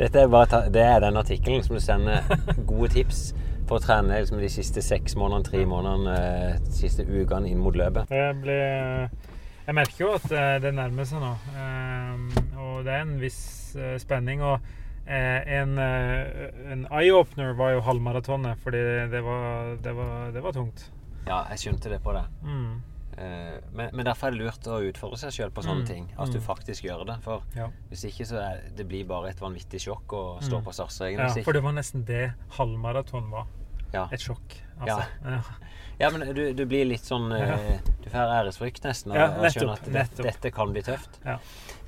dette er bare det er den artikkelen som du sender gode tips for å trene liksom, de siste seks månedene, tre månedene, eh, de siste ukene inn mot løpet. Det blir Jeg merker jo at eh, det nærmer seg nå. Eh, Og det er en viss eh, spenning. Og eh, en, eh, en eye-opener var jo halvmaratonet, fordi det var, det, var, det var tungt. Ja, jeg skjønte det på det. Mm. Eh, Men, men derfor er det lurt å utfordre seg sjøl på sånne Mm, ting. At du mm. faktisk gjør det. For Ja. hvis ikke så er det blir bare et vanvittig sjokk å stå Mm. på startstreken. ja, for det var nesten det halvmaraton var. Ja. Et sjokk. Altså. Ja. [LAUGHS] Ja, men du, du blir litt sånn eh, Du får æresfrykt nesten. Og, Ja, og skjønner at det, dette kan bli tøft. Ja.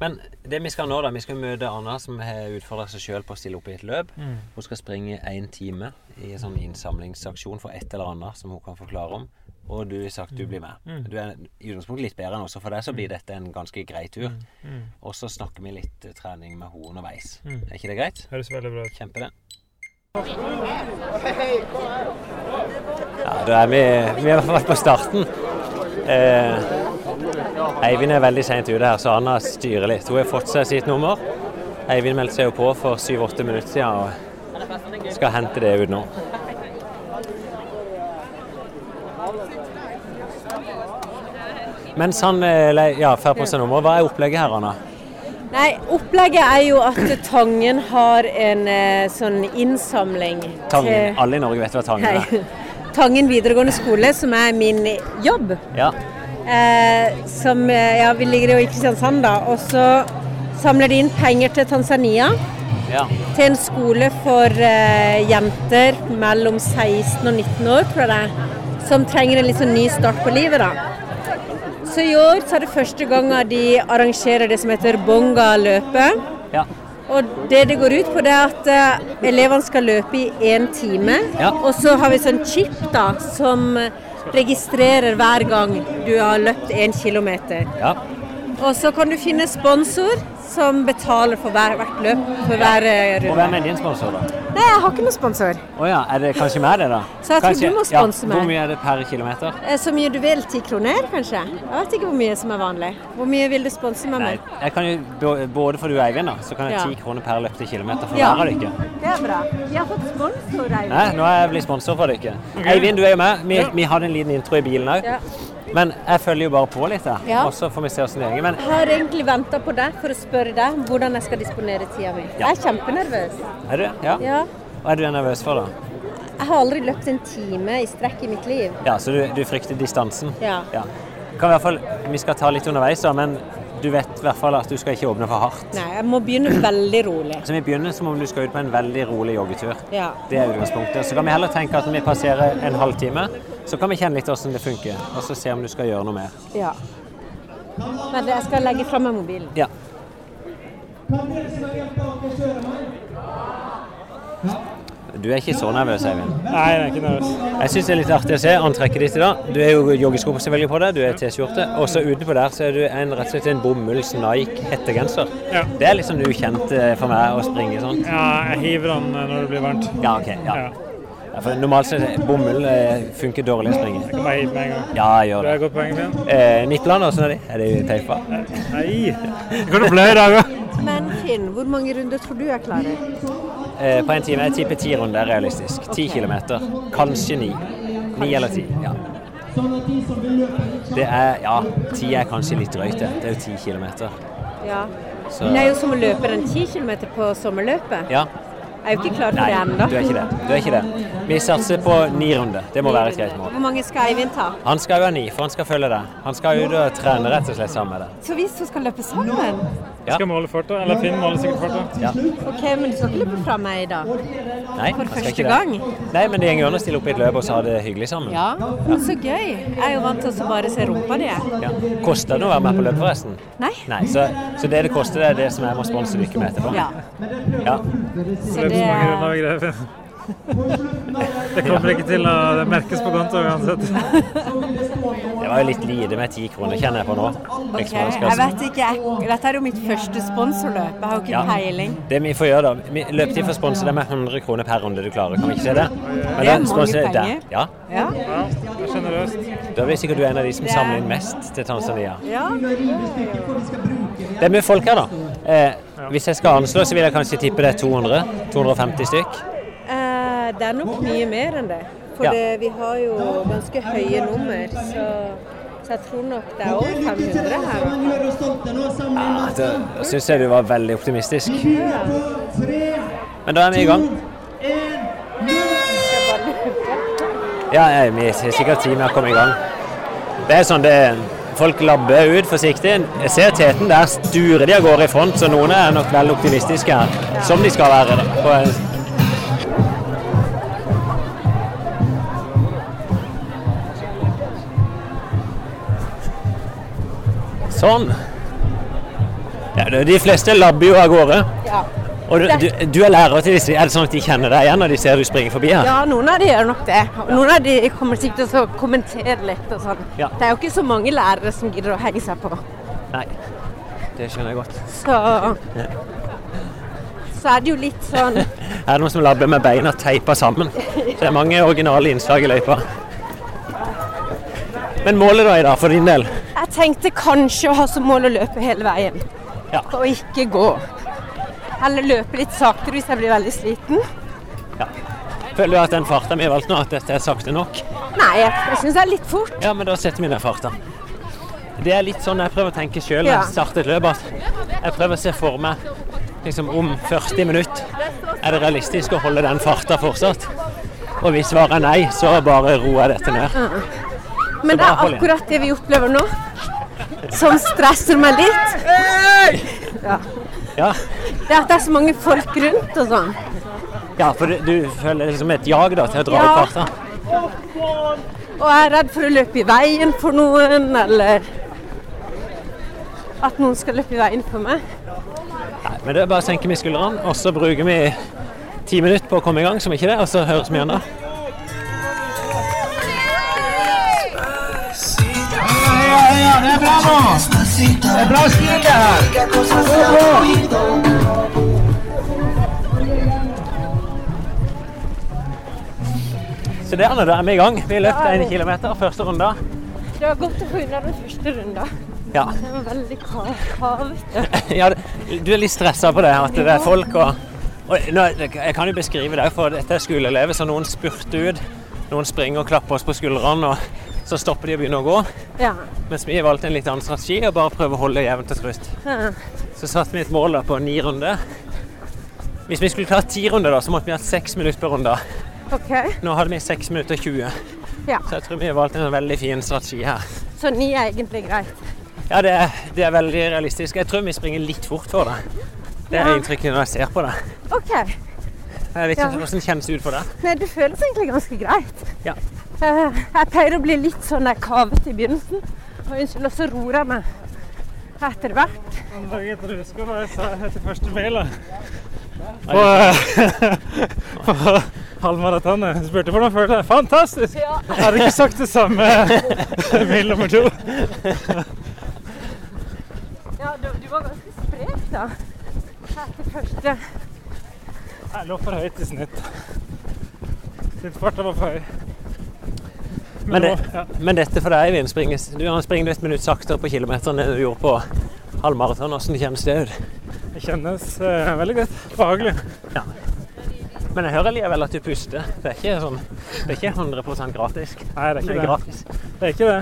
Men det vi skal nå, da Vi skal møte Anna, som har utfordra seg sjøl på å stille opp i et løp. Mm. Hun skal springe én time i en sånn innsamlingsaksjon for et eller annet som hun kan forklare om. Og du har sagt du blir med. Mm. Du er i utgangspunktet litt bedre enn oss, så for deg så blir dette en ganske grei tur. Mm. Og så snakker vi litt eh, trening med henne underveis. Mm. Er ikke det greit? Høres veldig bra ut. Kjempe det. Ja, da er vi, er i hvert fall på starten. Eh, Eivind er veldig seint ute her, så Anna styrer litt. Hun har fått seg sitt nummer. Eivind meldte seg jo på for syv-åtte minutter siden og skal hente det ut nå. Mens han eh, ja, får på seg nummer, hva er opplegget her, Anna? Nei, opplegget er jo at Tangen har en eh, sånn innsamling Tangen. Alle i Norge vet hva Tangen er. Nei. Tangen videregående skole, som er min jobb. Ja. Eh, som eh, Ja, vi ligger jo i Kristiansand, da. Og så samler de inn penger til Tanzania. ja. Til en skole for eh, jenter mellom 16 og 19 år, tror jeg det er. Som trenger en litt sånn ny start på livet, da. Så i år så er det første gangen de arrangerer det som heter Bonga-løpet. ja. Og det det går ut på, det er at eh, elevene skal løpe i én time. Ja. Og så har vi sånn chip da, som registrerer hver gang du har løpt én kilometer. Ja. Og så kan du finne sponsor som betaler for hver, hvert løp. For hver Og hvem er din sponsor, da? Nei, jeg har ikke noen sponsor. Å ja, er det kanskje meg, det, da? Så jeg tror du må sponse ja. meg. Hvor mye er det per kilometer? Eh, Så mye du vil. Ti kroner, kanskje? Jeg vet ikke hvor mye som er vanlig. Hvor mye vil du sponse meg Nei, med? jeg kan jo både for du og Eivind, da, så kan jeg Ja. ti kroner per løpte kilometer for Ja. hver av dere. Det er bra. Vi har fått sponsor, Eivind. Nei, nå er jeg blitt sponsor for dere. Eivind, du er jo med. Vi, vi hadde en liten intro i bilen òg. Ja. Men jeg følger jo bare på litt, jeg. Ja. Og så får vi se åssen det går. Men Jeg har egentlig venta på deg for å spørre deg om hvordan jeg skal disponere tida mi. Ja. Jeg er kjempenervøs. er du? Ja. Ja. Hva er du nervøs for, da? Jeg har aldri løpt en time i strekk i mitt liv. Ja, Så du, du frykter distansen? Ja. Kan i hvert fall, Vi skal ta litt underveis, da, men du vet i hvert fall at du skal ikke åpne for hardt. Nei, jeg må begynne veldig rolig. Så vi begynner som om du skal ut på en veldig rolig joggetur. Ja. Det er utgangspunktet. Så kan vi heller tenke at når vi passerer en halvtime, så kan vi kjenne litt hvordan det funker, og så se om du skal gjøre noe mer. ja. Men jeg skal legge fra meg mobilen. Ja. Du er ikke så nervøs, Eivind. Nei, jeg er ikke nervøs. Jeg syns det er litt artig å se antrekket ditt i dag. Du er jo joggesko selvfølgelig på deg, du er T-skjorte. Og så utenpå der så er du en, rett og slett en bomulls Nike hettegenser. Ja. Det er liksom ukjent eh, for meg å springe sånn. Ja, jeg hiver den når det blir varmt. Ja, OK. Ja. Ja. Ja, for normalt så det- bomull eh, funker dårlig å springe. Jeg kan bare hive med en gang. Ja, gjør Du har det. godt poeng, Finn. Eh, Nippland, åssen er de? Er de teipa? Nei, det går i dag òg. Men Finn, hvor mange runder tror du jeg klarer? Eh, på en time jeg tipper ti runder er realistisk. Ti kilometer. Kanskje ni. Ni eller ti. Ja. Det er Ja, ti er kanskje litt drøyt, det. Det er jo ti kilometer. Ja. Så Men det er jo som å løpe den ti kilometer på sommerløpet. Ja. Jeg er jo ikke klar for Nei, det ennå. du er ikke det. Du er ikke det. Vi satser på ni runder. Det må være et greit mål. Hvor mange skal Eivind ta? Han skal jo ha ni, for han skal følge deg. Han skal ut og trene rett og slett sammen med det. Så vi to skal løpe sammen? Ja. Skal måle farta. Eller Finn måler sikkert farta. Ja. Ok, men du skal ikke løpe fra meg i dag? Nei, For første det. gang? Nei, men det går an å stille opp i et løp og så ha det hyggelig sammen. Ja. Men så gøy. Jeg er jo vant til å bare se rumpa di. Ja. Koster det å være med på løp, forresten? Nei? Nei, så, så det det koster, det er det som jeg må sponse Lykke med etterpå? Ja. Ja. Så det Det kommer ikke til å merkes på konto uansett. Det var jo litt lite med ti kroner, kjenner jeg på nå. Okay, Jeg vet ikke. jeg- Dette er jo mitt første sponsorløp. Jeg har jo ikke Ja. peiling. Det vi får gjøre da, vi- Løpetid for sponsor er med 100 kroner per runde du klarer, kan vi ikke se det? Men Det er mange penger. Ja, Ja. Ja, det er generøst. da blir sikkert du en av de som Det er- samler inn mest til Tanzania. ja. Det er mye folk her, da. Eh, hvis jeg skal anslå, så vil jeg kanskje tippe det er 200? 250 stykk? Eh, det er nok mye mer enn det. For Ja. det, vi har jo ganske høye nummer, så, så jeg tror nok det er over 500 her. Ja, da syns jeg du var veldig optimistisk. Men da er vi i gang. Ja, ja, vi er sikkert tid med å komme i gang. Det er sånn det Folk labber ut forsiktig. Jeg ser teten der sturer de av gårde i front, så noen er nok veldig optimistiske her. Som de skal være. da. Sånn. Ja, de fleste labber jo av gårde. Ja. Og du, du, er lærer til disse. Er det sånn at de kjenner deg igjen når de ser du springer forbi her? ja, noen av de gjør nok det. Noen av de kommer sikkert til å kommentere litt og sånn. Ja. Det er jo ikke så mange lærere som gidder å henge seg på. Nei, det skjønner jeg godt. Så Så er det jo litt sånn [LAUGHS] er det noen som labber med beina teipa sammen. Det er mange originale innslag i løypa. Men målet da i dag, for din del? Tenkte kanskje å ha som mål å løpe hele veien. Ja. Og ikke gå. Eller løpe litt saktere hvis jeg blir veldig sliten. ja. Føler du at den farten vi har valgt nå, at dette er sakte nok? Nei, jeg, syns det er litt fort. Ja, men da setter vi den farten. Det er litt sånn jeg prøver å tenke sjøl når Ja. jeg starter et løp, jeg prøver å se for meg liksom om 40 minutter er det realistisk å holde den farten fortsatt. Og hvis svaret er nei, så bare roer jeg dette ned. Men det er akkurat det vi opplever nå, som stresser meg litt. Ja. Ja, Det at det er så mange folk rundt og sånn. ja for du, føler liksom et jag da til å dra Ja. opp farta. Og jeg er redd for å løpe i veien for noen, eller at noen skal løpe i veien for meg. Nei, men det er bare å senke med skuldrene, og så bruker vi ti minutter på å komme i gang, som ikke det, og så høres vi igjen da. Det er bra stil, det her. Så der nå, er vi i gang. Vi løpt en kilometer første runde. Det var godt å få unna den første runden. Ja. Det var veldig kravete. [LAUGHS] ja, du er litt stressa på det, at det er folk og, og nå, Jeg kan jo beskrive det, for dette er skoleelever, så noen spurter ut. Noen springer og klapper oss på skuldrene, og så stopper de og begynner å gå. Ja. Mens vi valgte en litt annen strategi og bare prøver å holde jevnt og trutt. ja. Så satte vi et mål da på ni runder. Hvis vi skulle klart ti runder, da, så måtte vi hatt seks minutter per runde. OK. Nå hadde vi seks minutter og 20, Ja. så jeg tror vi har valgt en veldig fin strategi her. Så ni er egentlig greit. Ja, det er, det er veldig realistisk. Jeg tror vi springer litt fort for det. Det er inntrykket når jeg ser på det. OK. Jeg vet ikke hvordan det kjennes ut for deg. Nei, det føles egentlig ganske greit. Ja. Eh, Jeg pleier å bli litt sånn der kavete i begynnelsen. Og unnskyld, og så roer jeg meg etter hvert. Margrethe, du husker hva jeg sa etter første mila? På, eh, [LAUGHS] på halvmaratonet. Jeg spurte hvordan følte jeg Fantastisk! Ja. Jeg hadde ikke sagt det samme [LAUGHS] mail nummer to. Ja, du, du var ganske sprek da. Etter første. Jeg lå for høyt i snitt. Snittfarta var for høy. Men, det, ja. men dette for deg, Eivind, springer, du springer et minutt saktere på kilometeren enn du gjorde på halvmaraton. Hvordan kjennes det ut? Det kjennes eh, veldig godt. Behagelig. Men jeg hører likevel at du puster. Det er ikke, sånn, det er ikke 100% gratis. Nei, det er Det ikke er det. gratis. Det er ikke det.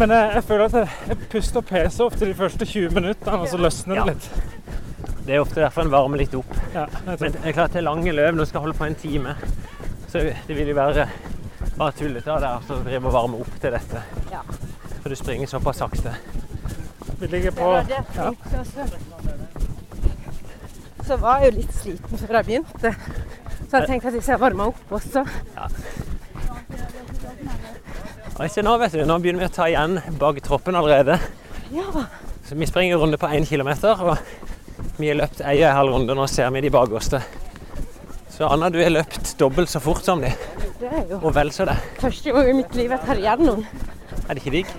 Men jeg, jeg føler at jeg, jeg puster og peser ofte de første 20 minuttene, og så løsner det Ja. litt. Det er ofte derfor en varmer litt opp. Ja, det. Men det er klart det er lange løp. Nå skal holde på en time. Så det vil jo være bare tullete av deg å driver og varme opp til dette. Ja. For du springer såpass sakte. Vi ligger Det på var det ja. Så var jeg jo litt sliten før jeg begynte. Så jeg tenkte at hvis jeg varma opp også Og ikke nå, vet du. Nå begynner vi å ta igjen bak troppen allerede. Ja. Så vi springer runde på én kilometer, og vi har løpt ei og en halv runde. Nå ser vi de bakerste. Så Anna, du har løpt dobbelt så fort som de, Det er jo og vel så det. første gang i mitt liv jeg tar igjen noen. Er det ikke digg?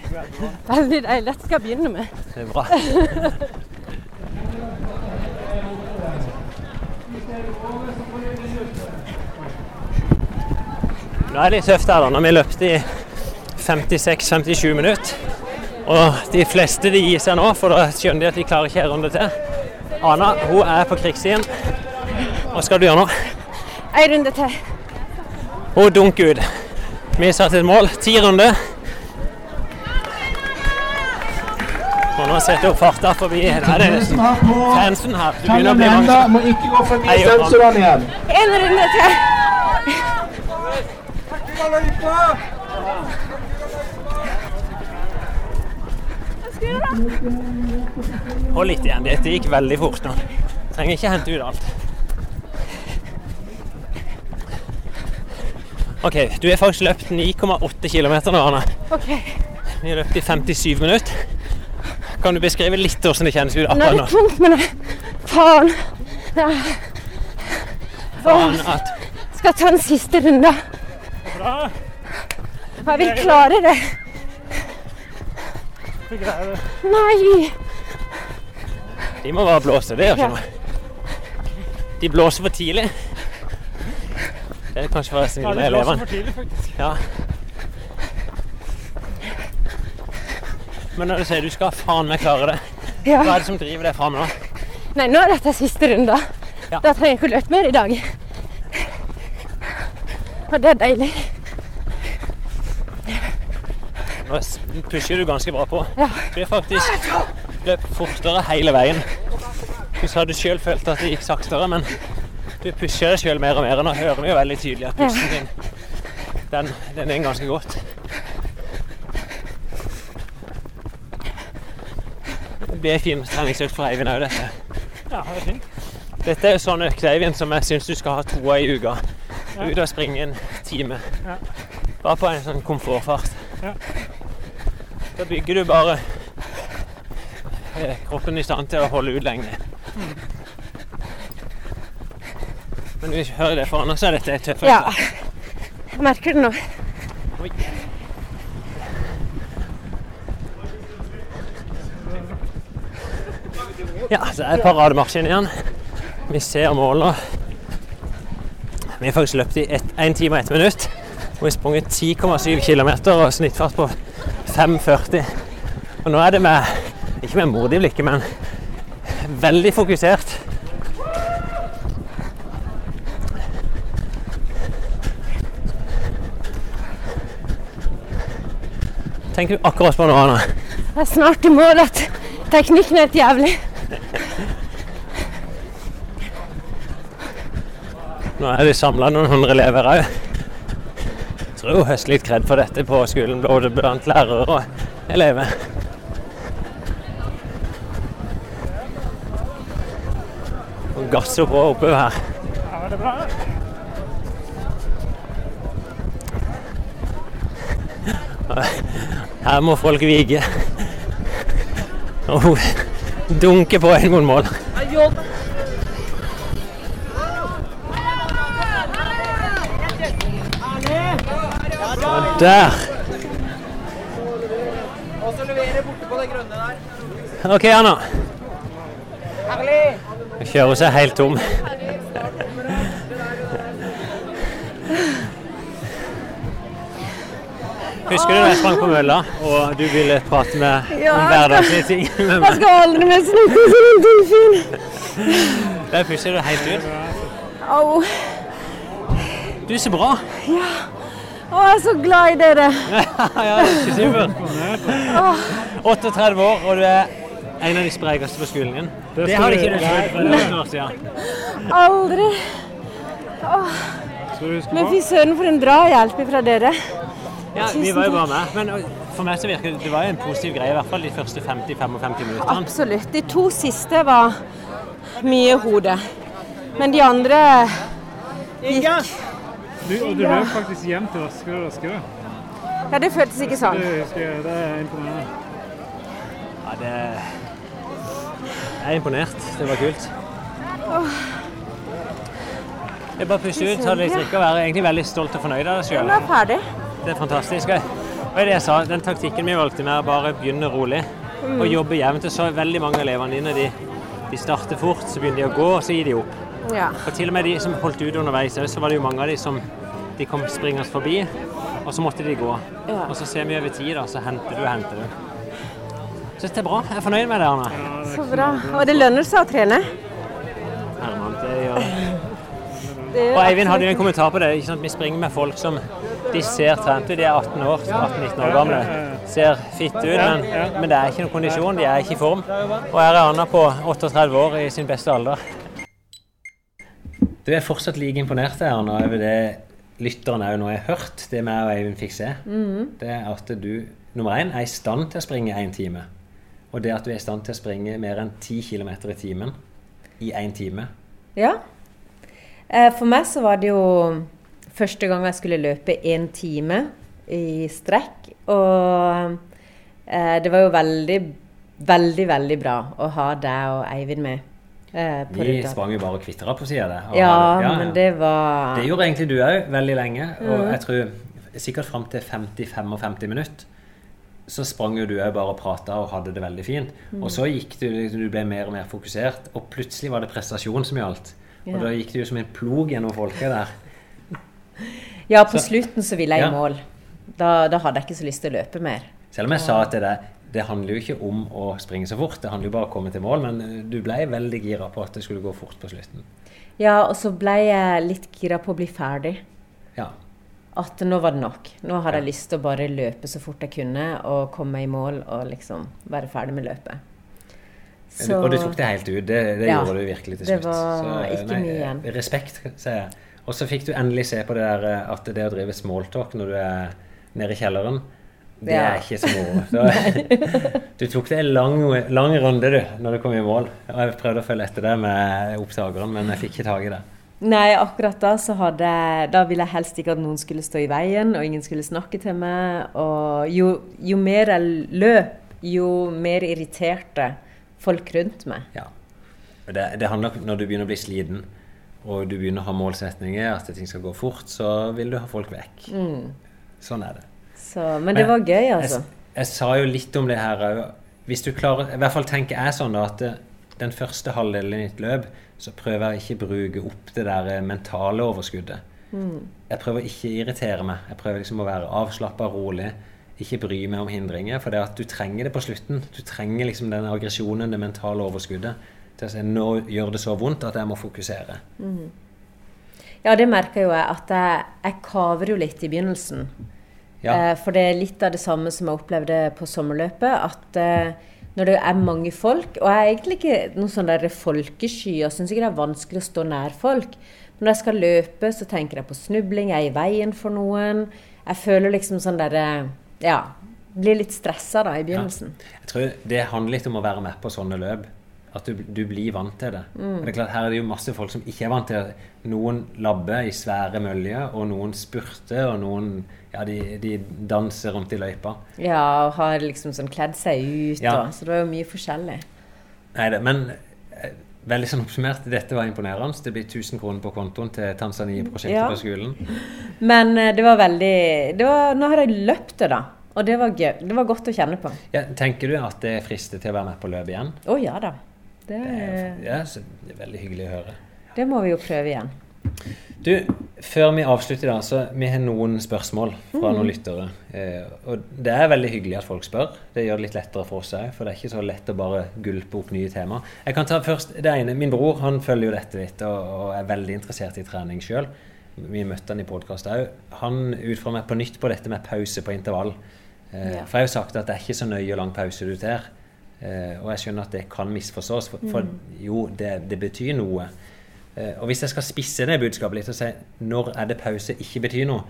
Veldig deilig. Dette skal jeg begynne med. Det er bra. Nå er det litt tøft her, da. Når vi løpte i 56-57 minutter. Og de fleste de gir seg nå, for da skjønner de at de klarer ikke en runde til. Ana hun er på krigsstien. Hva skal du gjøre nå? En runde til. Hun dunke ut. Vi har satt et mål. Ti runder. Og nå setter hun farta forbi. Her er fansen her. Du begynner å bli mange. må ikke gå forbi sensorene igjen. En runde til. Hold litt igjen. Dette gikk veldig fort nå. Trenger ikke hente ut alt. OK, du har faktisk løpt 9,8 km nå, Arne. OK. Vi har løpt i 57 minutter. Kan du beskrive litt hvordan det kjennes ut Nå er det tungt, men det Faen. Jeg Faen at skal ta den siste runde. Bra. Jeg vil klare det. Du greier det. Nei. De må bare blåse. Det gjør ikke noe. De blåser for tidlig. Det er kanskje forresten Ja, med det blåser elevene. for tidlig, faktisk. Ja. Men når du sier du skal faen meg klare det, hva er det som driver deg fram nå? Nei, nå er dette siste runde. Ja. Da trenger jeg ikke å løpe mer i dag. Og det er deilig. Nå pusher du ganske bra på. Ja. Du er faktisk løpt fortere hele veien. Du sa du sjøl følte at det gikk saktere, men du pusher deg sjøl mer og mer. Nå hører vi jo veldig tydelig at pusten din den, den er ganske godt. Det blir en fin treningsøkt for Eivind òg, dette. Ja, det er fint. Dette er jo sånn økt, Eivind, som jeg syns du skal ha to av i uka. Ut og springe en time. Ja. Bare på en sånn komfortfart. Ja. Da bygger du bare eh, kroppen i stand til å holde ut lenge. Men vi hører det foran oss, så er dette et tøft Ja. Jeg merker det nå. Oi. Ja, så er parademarsjen igjen. Vi ser målet. Vi har faktisk løpt i 1 time og 1 minutt. Og vi har sprunget 10,7 km og snittfart på 5,40. Og nå er det med ikke med modig blikket, men veldig fokusert. Tenker du akkurat på noe annet? Jeg er snart i mål at teknikken er helt jævlig. Nå er vi samla noen hundre elever òg. Tror hun høster litt kred for dette på skolen, både blant lærere og elever. Og gasser på oppover her. Ja, det er bra. Her må folk vige. Og hun dunker på en mot mål. Og der. OK, Anna. Hun kjører seg helt tom. Husker du da jeg sprang på mølla, og du ville prate med Ja, om hverdagslige ting med [LAUGHS] meg. Jeg skal aldri mer snakke som en delfin. Der pusher du helt ut. Au. Du er så bra. Å, jeg er så glad i dere. [LAUGHS] ja, det er supert. 38 år, og du er en av de sprekeste på skolen din. Det Det har du- ikke du trodd for noen år siden. Aldri. Åh. Men fy søren, for en drahjelp fra dere. Ja, vi var jo bare med. Men for meg så virker det det var jo en positiv greie, i hvert fall de første 50-55 minuttene. Absolutt. De to siste var mye hode. Men de andre gikk Du, og du løp faktisk hjem til raskere og raskere. Ja, det føltes ikke Det sånn. husker jeg. Det er imponerende. Ja, det Jeg er imponert. Det var kult. Det er bare å puste ut, ta litt drikke og være egentlig veldig stolt og fornøyd av deg sjøl. Nå er jeg ferdig. Det er fantastisk. Og det jeg sa, den taktikken vi valgte med å bare begynne rolig og jobbe jevnt. og Så veldig mange av elevene dine de, de starter fort, så begynner de å gå, og så gir de opp. Ja. Og til og med de som holdt ut underveis, så var det jo mange av de som de kom springende forbi, og så måtte de gå. Ja. Og så ser vi over tid, da, så henter du og henter du. Så det er bra. Jeg er fornøyd med det, Arne. Så bra. Og det lønner seg å trene. Og Eivind hadde jo en kommentar på det. Ikke sant? Vi springer med folk som de ser trent ut. De er 18 år, 18-19 år gamle. Ser fitte ut, men, men det er ikke noen kondisjon. De er ikke i form. Og her er Anna på 38 år i sin beste alder. Du er fortsatt like imponert her, Anna, over det lytterne òg nå har hørt, det vi og Eivind fikk se. Det er at du nummer én er i stand til å springe én time. Og det at du er i stand til å springe mer enn 10 km i timen i én time. Ja. Eh, For meg så var det jo første gang jeg skulle løpe én time i strekk. Og eh, det var jo veldig, veldig, veldig bra å ha deg og Eivind med. eh, Vi ruta. sprang jo bare og kvitra på sida av det. Ja, ja, men det var Det gjorde egentlig du òg veldig lenge. Og jeg tror sikkert fram til 50-55 minutter så sprang jo du òg bare og prata og hadde det veldig fint. Og så gikk du, liksom, du ble mer og mer fokusert, og plutselig var det prestasjon som gjaldt. Og Ja. da gikk det jo som en plog gjennom folket der. Ja, på Så- slutten så ville jeg Ja. i mål. Da, da hadde jeg ikke så lyst til å løpe mer. Selv om jeg sa at det, det handler jo ikke om å springe så fort, det handler jo bare om å komme til mål. Men eh, du ble veldig gira på at det skulle gå fort på slutten. Ja, og så ble jeg litt gira på å bli ferdig. Ja. At nå var det nok. Nå hadde jeg lyst til å bare løpe så fort jeg kunne og komme i mål og liksom være ferdig med løpet. Så- Og du tok det helt ut. Det, det Ja, gjorde du virkelig til det var så, ikke mye igjen. Respekt, sier jeg. Og så fikk du endelig se på det der eh, at det å drive smalltalk når du er nede i kjelleren, det Ja. er ikke så moro. [LAUGHS] Du tok det en lang, lang runde, du, når du kom i mål. Og jeg prøvde å følge etter det med opptakeren, men jeg fikk ikke tak i det. Nei, akkurat da så hadde Da ville jeg helst ikke at noen skulle stå i veien, og ingen skulle snakke til meg. Og jo, jo mer jeg løp, jo mer irriterte folk rundt meg. Ja. Det, det handler om når du begynner å bli sliten, og du begynner å ha målsetninger, at ting skal gå fort, så vil du ha folk vekk. Sånn er det. Så, men det var gøy, altså. Jeg, jeg sa jo litt om det her òg. Hvis du klarer I hvert fall tenker jeg sånn da at den første halvdelen i ditt løp så prøver jeg ikke å bruke opp det der eh, mentale overskuddet. Jeg prøver ikke å irritere meg. Jeg prøver liksom å være avslappa, rolig. Ikke bry meg om hindringer. For det at du trenger det på slutten. Du trenger liksom den aggresjonen, det mentale overskuddet, til å si nå gjør det så vondt at jeg må fokusere. Ja, det merker jo jeg at jeg, jeg kaver jo litt i begynnelsen. Ja. Eh, for det er litt av det samme som jeg opplevde på sommerløpet. At eh, når det er mange folk Og jeg er egentlig ikke noen sånn der folkesky og syns ikke det er vanskelig å stå nær folk. Men når jeg skal løpe, så tenker jeg på snubling, jeg er i veien for noen. Jeg føler liksom sånn derre Ja. Blir litt stressa da i begynnelsen. Jeg tror det handler litt om å være med på sånne løp. At du, du blir vant til det. Og det er klart, Her er det jo masse folk som ikke er vant til det. Noen labber i svære møljer, og noen spurter, og noen ja, de, de danser rundt i løypa. Ja, og har liksom sånn kledd seg ut Ja. og Så det var jo mye forskjellig. Nei, det, men veldig sånn oppsummert, dette var imponerende. Det blir 1000 kroner på kontoen til Tanzania-prosjektet Ja. på skolen. Men eh, det var veldig det var, Nå har jeg løpt det, da. Og det var gøy. Det var godt å kjenne på. Ja, tenker du at det frister til å være med på løpet igjen? Å ja da. Det, Ja, så det er veldig hyggelig å høre. det må vi jo prøve igjen. Du, før vi avslutter da, så vi har noen spørsmål fra noen lyttere. Eh, og det er veldig hyggelig at folk spør. Det gjør det litt lettere for oss òg, for det er ikke så lett å bare gulpe opp nye tema. Jeg kan ta først det ene. Min bror han følger jo dette litt og, og er veldig interessert i trening sjøl. Vi møtte han i podkast òg. Han utfordrer meg på nytt på dette med pause på intervall. Eh, Ja. For jeg har jo sagt at det er ikke så nøye hvor lang pause du tar. Eh, og jeg skjønner at det kan misforstås, for, for jo, det, det betyr noe. Eh, og hvis jeg skal spisse det budskapet litt og si når er det pause ikke betyr noe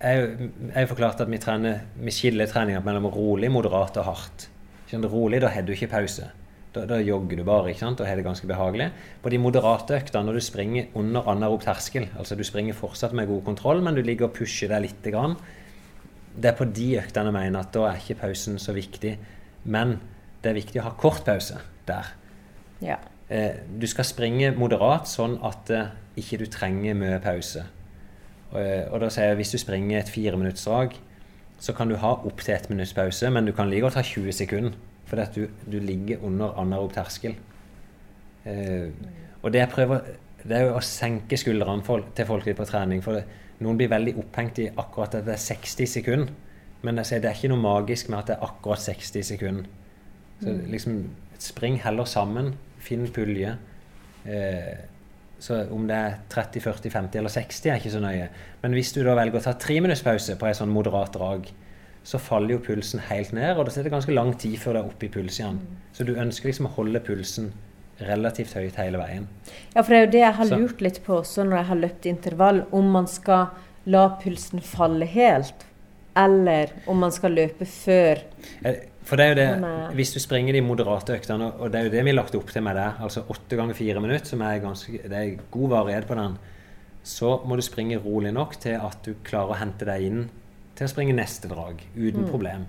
Jeg har forklart at vi, trener, vi skiller treninga mellom rolig, moderat og hardt. Rolig, da har du ikke pause. Da, da jogger du bare ikke sant? og har det ganske behagelig. På de moderate øktene, når du springer under anaerob terskel, altså du springer fortsatt med god kontroll, men du ligger og pusher deg litt, grann, det er på de øktene jeg mener at da er ikke pausen så viktig. Men det er viktig å ha kort pause der. Ja. Eh, du skal springe moderat, sånn at eh, ikke du trenger mye pause. Og, eh, og da sier jeg hvis du springer et fireminuttsdrag, så kan du ha opptil ett minutts pause, men du kan like godt ha 20 sekunder. Fordi at du, du ligger under anarob terskel. Eh, og det jeg prøver det er jo å senke skuldrene for, til folk på trening. For det, noen blir veldig opphengt i akkurat at det er 60 sekunder. Men jeg sier, det er ikke noe magisk med at det er akkurat 60 sekunder. Så liksom, spring heller sammen. Finn pulje. Eh, så om det er 30, 40, 50 eller 60 er ikke så nøye. Men hvis du da velger å ta tre minutts pause på en sånn moderat drag, så faller jo pulsen helt ned, og det tar ganske lang tid før det er oppe i puls igjen. Så du ønsker liksom å holde pulsen relativt høyt hele veien. Ja, for det er jo det jeg har Så- lurt litt på også når jeg har løpt intervall, om man skal la pulsen falle helt, eller om man skal løpe før. Eh, For det er jo det, hvis du springer de moderate øktene, og det er jo det vi har lagt opp til med det, altså åtte ganger fire minutter, som er ganske, det er god varighet på den, så må du springe rolig nok til at du klarer å hente deg inn til å springe neste drag, uten problem.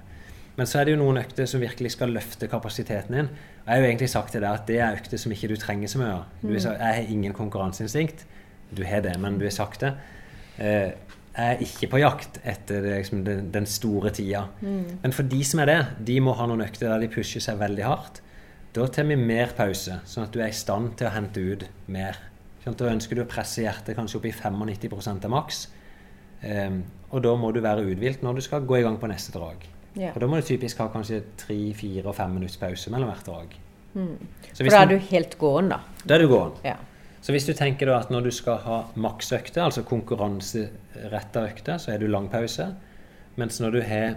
Men så er det jo noen økter som virkelig skal løfte kapasiteten din. Jeg har jo egentlig sagt til deg at det er økter som ikke du trenger så mye av. Du har Jeg har ingen konkurranseinstinkt. Du har det, men du har sagt det. Eh, er ikke på jakt etter liksom, den, den store tida. Men for de som er det, de må ha noen økter der de pusher seg veldig hardt. Da tar vi mer pause, sånn at du er i stand til å hente ut mer. Sånn, da ønsker du å presse hjertet kanskje opp i 95 av maks. Um, og da må du være uthvilt når du skal gå i gang på neste drag. Yeah. Og da må du typisk ha kanskje tre, fire og fem minutts pause mellom hvert drag. Så Mm. For da er du- du helt gåen, da. da er du gåen. Ja. Så hvis du tenker da at når du skal ha maksøkte, altså konkurranseretta økter, så er du lang pause. Mens når du har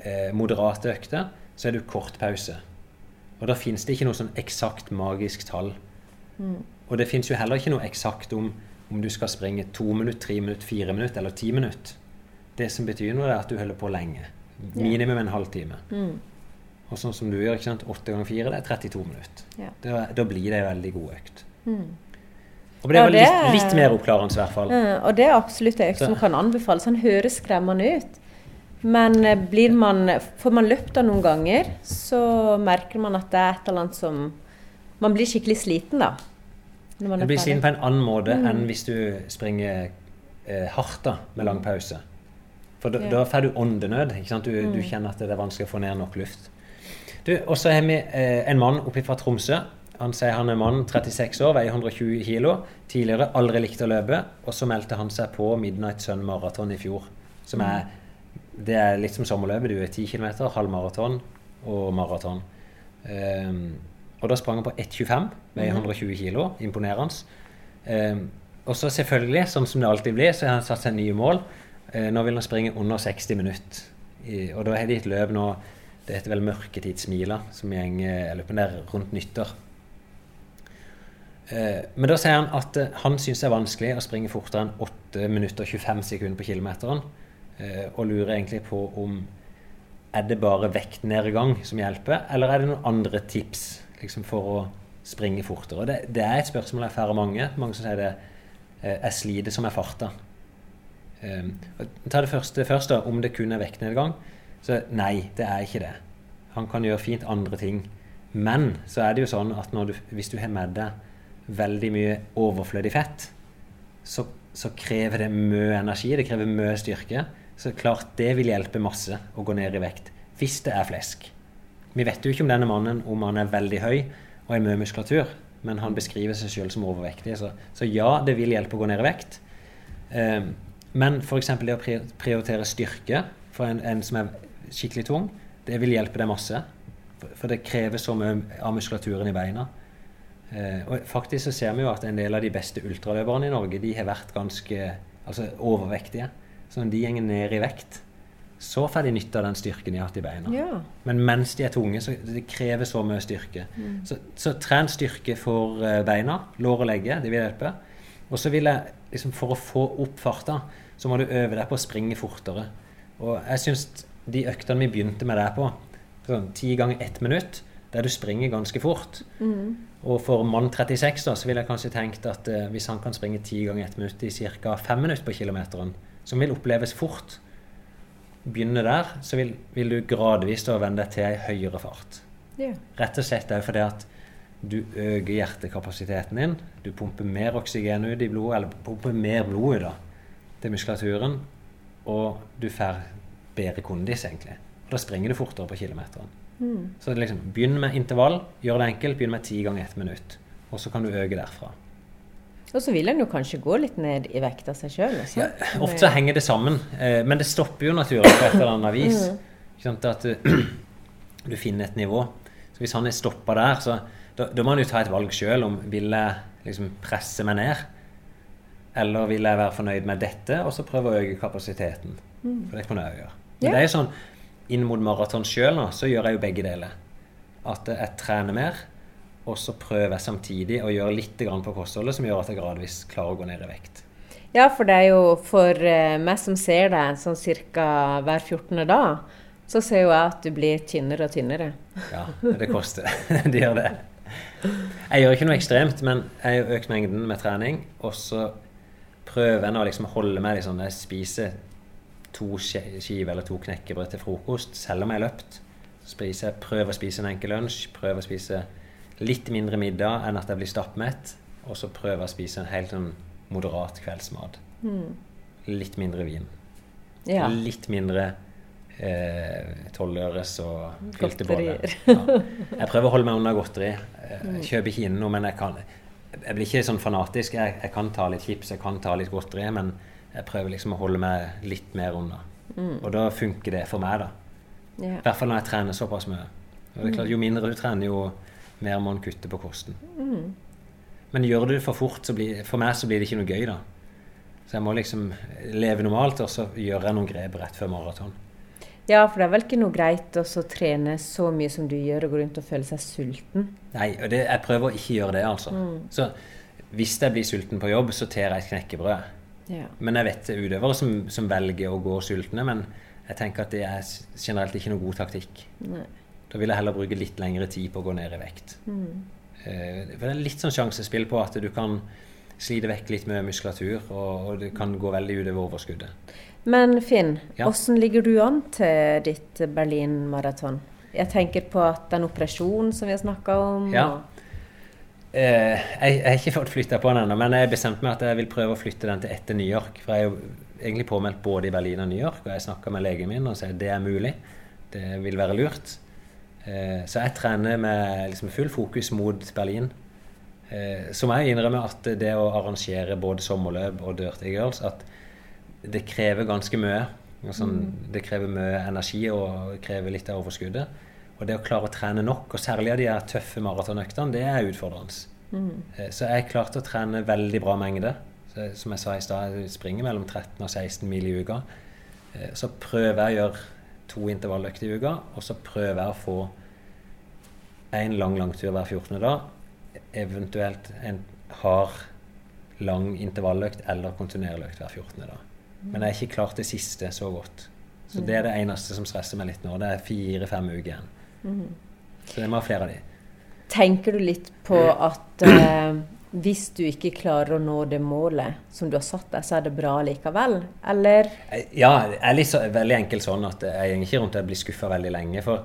eh, moderate økter, så er du kort pause. Og da fins det ikke noe sånn eksakt magisk tall. Og det fins jo heller ikke noe eksakt om om du skal springe to minutter, tre minutter, fire minutter eller ti minutter. Det som betyr noe, er at du holder på lenge. Minimum en halvtime. Mm. Og sånn som du gjør, ikke sant, åtte ganger fire, det er 32 minutter. Ja. Da, da blir det en veldig god økt. Mm. Og det var litt, litt mer oppklarende i hvert fall. Eh, Og det er absolutt en økt som kan anbefales. Han høres skremmende ut. Men eh, blir man, får man løpt av noen ganger, så merker man at det er et eller annet som Man blir skikkelig sliten, da. når er blir sliten på en annen måte Mm. enn hvis du springer eh, hardt da, med lang pause. For da, Ja. da får du åndenød. Du, du Mm. kjenner at det er vanskelig å få ned nok luft. Du, Og så har vi eh, en mann oppe fra Tromsø. Han sier han er mann, 36 år, veier 120 kg. Tidligere aldri likt å løpe. Og så meldte han seg på Midnight Sun Marathon i fjor. Som er, det er litt som sommerløpet. Du er 10 km, halvmaraton og maraton. Um, og da sprang han på 1,25, veier 120 kg. Imponerende. Um, og så selvfølgelig, sånn som det alltid blir, så har han satt seg nye mål. Uh, nå vil han springe under 60 minutter. I, og da har de et løp nå Det heter vel Mørketidsmila, som går rundt nyttår. Uh, men da sier han at uh, han syns det er vanskelig å springe fortere enn 8 minutter og 25 sekunder på kilometeren. og lurer egentlig på om er det bare vektnedgang som hjelper, eller er det noen andre tips liksom, for å springe fortere? Det, det, er et spørsmål jeg får av mange. Mange som sier det er slite som er farta. Um, ta det første først, da, om det kun er vektnedgang. Så nei, det er ikke det. Han kan gjøre fint andre ting. Men så er det jo sånn at du, hvis du har med deg veldig mye overflødig fett, så, så krever det mye energi, det krever mye styrke. Så klart det vil hjelpe masse å gå ned i vekt. Hvis det er flesk. Vi vet jo ikke om denne mannen om han er veldig høy og har mye muskulatur, men han beskriver seg selv som overvektig. Så, så, ja, det vil hjelpe å gå ned i vekt. Um, men f.eks. det å prioritere styrke for en, en, som er skikkelig tung, det vil hjelpe deg masse. For det krever så mye av muskulaturen i beina. Uh, og faktisk så ser vi jo at en del av de beste ultraløperne i Norge de har vært ganske altså overvektige. Så når de går ned i vekt, så får de nytte av den styrken de har hatt i beina. Ja. Men mens de er tunge, så det krever så mye styrke. Mm. Så, så, tren styrke for eh, beina, lår og legge, det vil hjelpe. Og så vil jeg, liksom for å få opp farta, så må du øve deg på å springe fortere. Og jeg syns de øktene vi begynte med der på, sånn ti ganger ett minutt, der du springer ganske fort mm. Og for mann 36 da, så ville jeg kanskje tenkt at eh, hvis han kan springe ti ganger ett minutt i ca. fem minutter på kilometeren, som vil oppleves fort. Begynne der, så vil, vil du gradvis da vende deg til ei høyere fart. Yeah. Rett og slett òg fordi at du øker hjertekapasiteten din. Du pumper mer oksygen ut i blodet, eller pumper mer blod ut til muskulaturen. Og du får bedre kondis, egentlig. Og da springer du fortere på kilometeren. Mm. Så liksom, begynn med intervall. Gjør det enkelt. Begynn med ti ganger ett minutt. Og så kan du øke derfra. Og så vil en jo kanskje gå litt ned i vekt av seg sjøl. Ja, ofte så henger det sammen. Eh, men det stopper jo naturlig på et eller annet vis. Mm. At du, [CLEARS THROAT] du, finner et nivå. Så hvis han er stoppa der, så da, da, må han jo ta et valg sjøl om vil jeg liksom presse meg ned. Eller vil jeg være fornøyd med dette og så prøve å øke kapasiteten. Mm. For det kan jeg gjøre. Men yeah. det er jo sånn, inn mot maraton sjøl nå, så gjør jeg jo begge deler. At jeg trener mer og så prøver jeg samtidig å gjøre litt på kostholdet som gjør at jeg gradvis klarer å gå ned i vekt. Ja, for det er jo for eh, meg som ser deg sånn ca. hver 14. dag, så ser jo jeg at du blir tynnere og tynnere. Ja, det koster. [LAUGHS] det gjør det. Jeg gjør ikke noe ekstremt, men jeg har økt mengden med trening. Og så prøver jeg å liksom holde meg liksom, Jeg spiser to skiver eller to knekkebrød til frokost selv om jeg har løpt. Så spiser prøver å spise en enkel lunsj, prøver å spise litt mindre middag enn at jeg blir stappmett. Og så prøve å spise en helt sånn moderat kveldsmat. Mm. Litt mindre vin. Ja. Litt mindre eh, og fylte boller. [LAUGHS] Ja. Jeg prøver å holde meg unna godteri. Jeg mm. kjøper ikke inn noe, men jeg kan Jeg blir ikke sånn fanatisk. Jeg, jeg, kan ta litt chips, jeg kan ta litt godteri, men jeg prøver liksom å holde meg litt mer unna. Mm. Og da funker det for meg, da. I hvert fall når jeg trener såpass mye. Og det er klart, Jo mindre du trener, jo mer må en kutte på kosten. Mm. Men gjør du det for fort, så blir, for meg så blir det ikke noe gøy, da. Så jeg må liksom leve normalt, og så gjør jeg noen grep rett før maraton. Ja, for det er vel ikke noe greit å trene så mye som du gjør, og gå rundt og føle seg sulten? Nei, og det, jeg prøver å ikke gjøre det, altså. Mm. Så hvis jeg blir sulten på jobb, så tar jeg et knekkebrød. Ja. Men jeg vet er utøvere som, som, velger å gå sultne, men jeg tenker at det er generelt ikke noe god taktikk. Nei. Da vil jeg heller bruke litt lengre tid på å gå ned i vekt. Mm. Eh, for det er litt sånn sjansespill på at du kan slite vekk litt med muskulatur, og, og det kan gå veldig utover overskuddet. Men Finn, ja. hvordan ligger du an til ditt Berlin-maraton? Jeg tenker på at den operasjonen som vi har snakka om ja. eh, jeg, jeg, har ikke fått flytta på den ennå, men jeg bestemte meg at jeg vil prøve å flytte den til etter New York. For jeg er jo egentlig påmeldt både i Berlin og New York, og jeg snakka med legen min og at det er mulig. Det vil være lurt. Eh, så jeg trener med liksom full fokus mot Berlin. Eh, så må jeg innrømme at det å arrangere både sommerløp og Dirty Girls at det krever ganske mye. Sånn. Det krever mye energi og krever litt av overskuddet. Og det å klare å trene nok, og særlig av de her tøffe maratonøktene, det er utfordrende. Mm. Eh, så jeg klarte å trene veldig bra mengde. Så, som jeg sa i stad, jeg springer mellom 13 og 16 mil i uka. Eh, så prøver jeg å gjøre to intervalløkter i uka, og så prøver jeg å få en lang langtur hver 14. dag. Eventuelt en hard, lang intervalløkt eller kontinuerlig økt hver 14. dag. Men jeg har ikke klart det siste så godt. Så det er det eneste som stresser meg litt nå. Det er fire-fem uker igjen. Mm. Så det må ha flere av de. Tenker du litt på at eh, hvis du ikke klarer å nå det målet som du har satt deg, så er det bra likevel? Eller? Ja, jeg er litt så, veldig enkelt sånn at jeg går ikke rundt og blir skuffa veldig lenge. For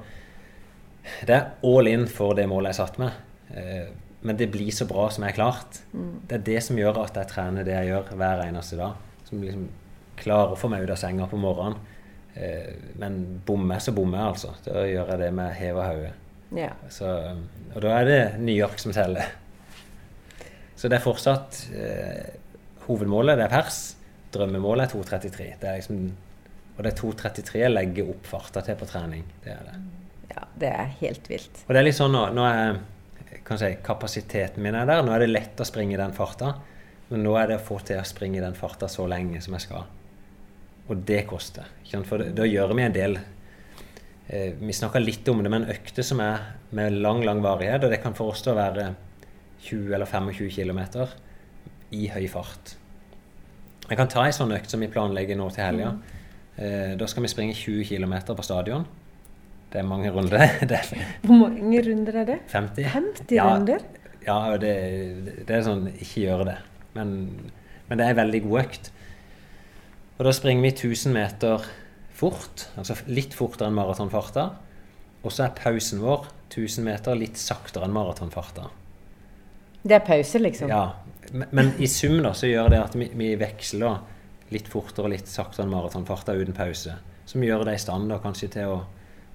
det er all in for det målet jeg satte meg. Eh, men det blir så bra som jeg har klart. Mm. Det er det som gjør at jeg trener det jeg gjør hver eneste dag. Som liksom klarer å få meg ut av senga på morgenen. Eh, men bommer så bommer jeg, altså. Da gjør jeg det med hev og hode. Ja. Og da er det New York som teller. Så det er fortsatt eh, Hovedmålet det er pers. Drømmemålet er 2.33. Det er liksom, og det er 2.33 jeg legger opp farta til på trening. Det er det. Ja, det er helt vilt. Og det er litt sånn nå, nå er kan si, kapasiteten min er der. Nå er det lett å springe den farta. Men nå er det å få til å springe den farta så lenge som jeg skal. Og det koster. For da gjør vi en del eh, Vi snakka litt om det, men økter som er med lang, lang varighet, og det kan for oss da være 20 eller 25 km i høy fart. Jeg kan ta ei sånn økt som vi planlegger nå til helga. Eh, da skal vi springe 20 km på stadion. Det er mange runder. [LAUGHS] Hvor mange runder er det? 50. 50 ja, runder? Ja, det, det, er sånn Ikke gjøre det. Men, men det er en veldig god økt. Og da springer vi 1000 meter fort, altså litt fortere enn maratonfarta. Og så er pausen vår 1000 meter litt saktere enn maratonfarta. Det er pause, liksom? Ja. Men, men i sum da, så gjør det at vi, vi veksler litt fortere og litt saktere enn maratonfarta uten pause. Som gjør det i stand da, kanskje til å,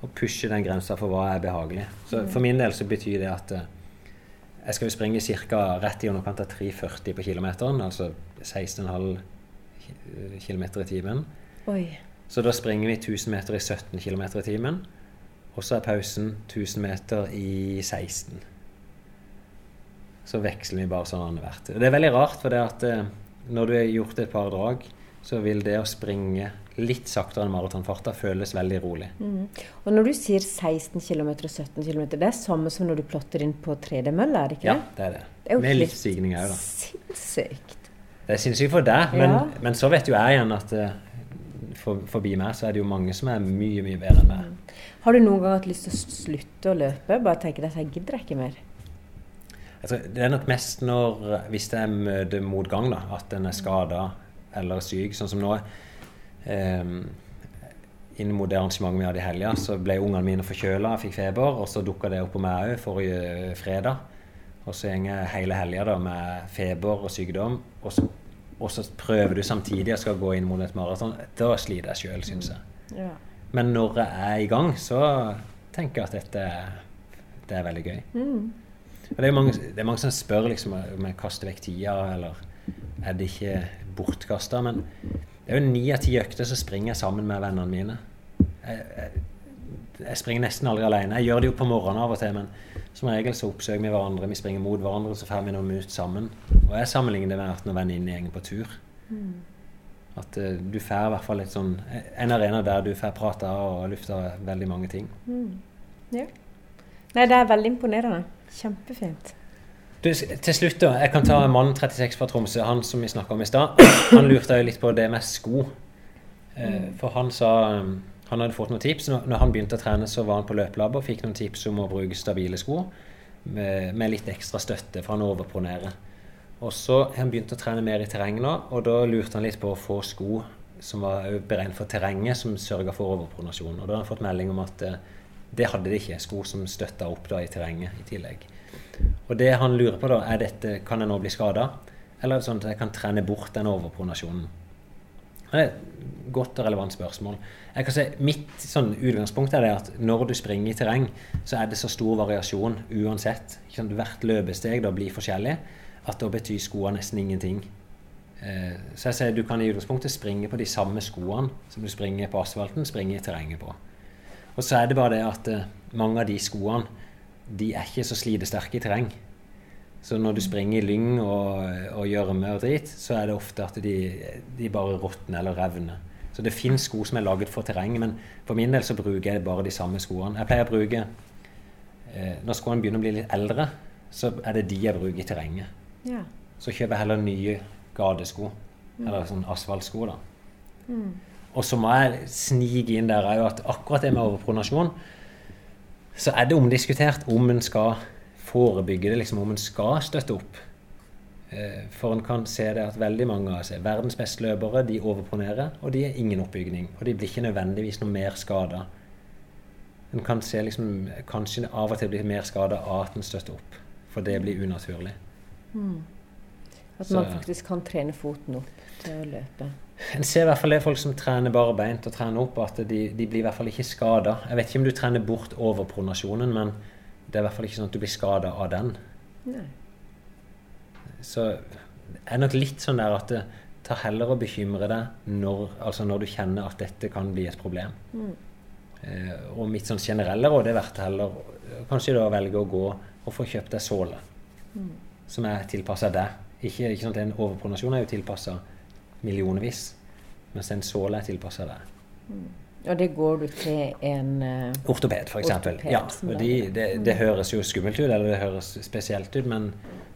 å pushe den grensa for hva er behagelig. Så mm. For min del så betyr det at uh, jeg skal jo springe ca. rett i underkant av 3,40 på kilometeren, altså 16,5 km i timen. Oi. Så da springer vi 1000 meter i 17 km i timen. Og så er pausen 1000 meter i 16. Så veksler vi bare sånn annethvert. Det er veldig rart, for det at eh, når du har gjort et par drag, så vil det å springe litt saktere enn maratonfarta føles veldig rolig. Mm. Og når du sier 16 km og 17 km, det er samme som når du plotter inn på 3D-mølla, er det ikke det? Ja, det er det. det er Med litt stigning òg, da. Sinnssykt. Det er sinnssykt for deg, men, ja. men, så vet jo jeg igjen at uh, for, forbi meg så er det jo mange som er mye, mye bedre enn meg. Mm. Har du noen gang hatt lyst til å slutte å løpe? Bare tenke deg at jeg gidder ikke mer? Altså, det er nok mest når, hvis jeg møter motgang, da, at en er skada eller syk, sånn som nå. Um, inn mot det arrangementet vi hadde i helga, så ble ungene mine forkjøla, fikk feber, og så dukka det opp på meg òg forrige fredag. Og så går hele helga med feber og sykdom, og så, og så, prøver du samtidig å skal gå inn mot et maraton. Da sliter jeg sjøl, syns jeg. Ja. Men når jeg er i gang, så tenker jeg at dette det er veldig gøy. Mm. Det, er mange, det, er mange, som spør liksom, om jeg kaster vekk tida, eller er det ikke bortkasta? Men det er jo ni av ti økter så springer jeg sammen med vennene mine. Jeg, jeg, jeg springer nesten aldri alene. Jeg gjør det jo på morgenen av og til, men som regel så oppsøker vi hverandre, vi springer mot hverandre, så får vi noen minutter sammen. Og jeg sammenligner det med at når venninnegjengen på tur. Mm. At uh, du får i hvert fall litt sånn, en arena der du får prate og lufte veldig mange ting. Mm. Ja. Nei, det er veldig imponerende. Kjempefint. Du, til slutt, da. Jeg kan ta mannen 36 fra Tromsø, han som vi snakka om i stad. Han lurte jo litt på det med sko. Uh, for han sa han hadde fått noen tips. Når han begynte å trene, så var han på løpelab og fikk noen tips om å bruke stabile sko med, med litt ekstra støtte, for han overpronerer. Og så har han begynt å trene mer i terreng nå, og da lurte han litt på å få sko som var beregnet for terrenget, som sørga for overpronasjon. Og da har han fått melding om at eh, det hadde de ikke, sko som støtta opp da i terrenget i tillegg. Og det han lurer på da, er dette kan jeg nå bli skada, eller er det sånn at jeg kan trene bort den overpronasjonen? Det er et godt og relevant spørsmål. Si, mitt sånn, utgangspunkt er at når du springer i terreng, så er det så stor variasjon uansett. Hvert løpesteg da blir forskjellig at da betyr skoene nesten ingenting. Eh, så jeg sier du kan i utgangspunktet springe på de samme skoene som du springer på asfalten, springe i terrenget på. Og så er det bare det at eh, mange av de skoene de er ikke så slitesterke i terreng. Så når du springer i lyng og, og gjørme og drit, så er det ofte at de, de bare råtner eller revner. Så det fins sko som er laget for terreng, men for min del så bruker jeg bare de samme skoene. Jeg pleier å bruke eh, Når skoene begynner å bli litt eldre, så er det de jeg bruker i terrenget. Ja. Så kjøper jeg heller nye gatesko, eller sånn asfaltsko, da. Mm. Og så må jeg snike inn der òg at akkurat det med overpronasjon, så er det omdiskutert om en skal forebygge det, liksom om en skal støtte opp. Eh, For en kan se det at veldig mange av seg, verdens beste løpere de overpronerer, og de er ingen oppbygning. Og de blir ikke nødvendigvis noe mer skada. En kan se liksom kanskje av og til blir mer skada av at en støtter opp. For det blir unaturlig. Mm. At Så- man faktisk kan trene foten opp til å løpe. En ser i hvert fall det folk som trener bare beint og trener opp, at de, de blir i hvert fall ikke skada. Jeg vet ikke om du trener bort overpronasjonen, men det er i hvert fall ikke sånn at du blir skada av den. Nei. Så det er nok litt sånn der at det tar heller å bekymre deg når, altså når du kjenner at dette kan bli et problem. Mm. Eh, og mitt sånn generelle råd er vært heller eh, kanskje da velge å gå og få kjøpt deg såle Mm. som er tilpassa deg. Ikke, ikke at En overpronasjon er jo tilpassa millionvis, mens en såle er tilpassa deg. Og det går du til en uh, Ortoped, f.eks. Ja, de, det, det høres jo skummelt ut, eller det høres spesielt ut, men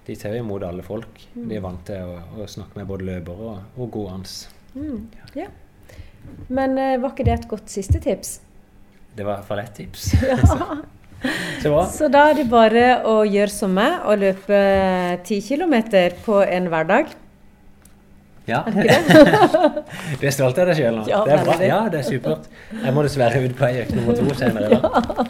de tar jo imot alle folk. De er vant til å, å snakke med både løpere og, og gående. mm. Ja. Men uh, var ikke det et godt siste tips? Det var i hvert fall ett tips. [LAUGHS] [LAUGHS] Så bra. Så da er det bare å gjøre som meg og løpe 10 km på en hverdag. Ja. du [LAUGHS] er stolt av deg sjøl nå? Ja, det er bra. Ja, det er supert. Jeg må dessverre ut på ei økt nummer to senere. da.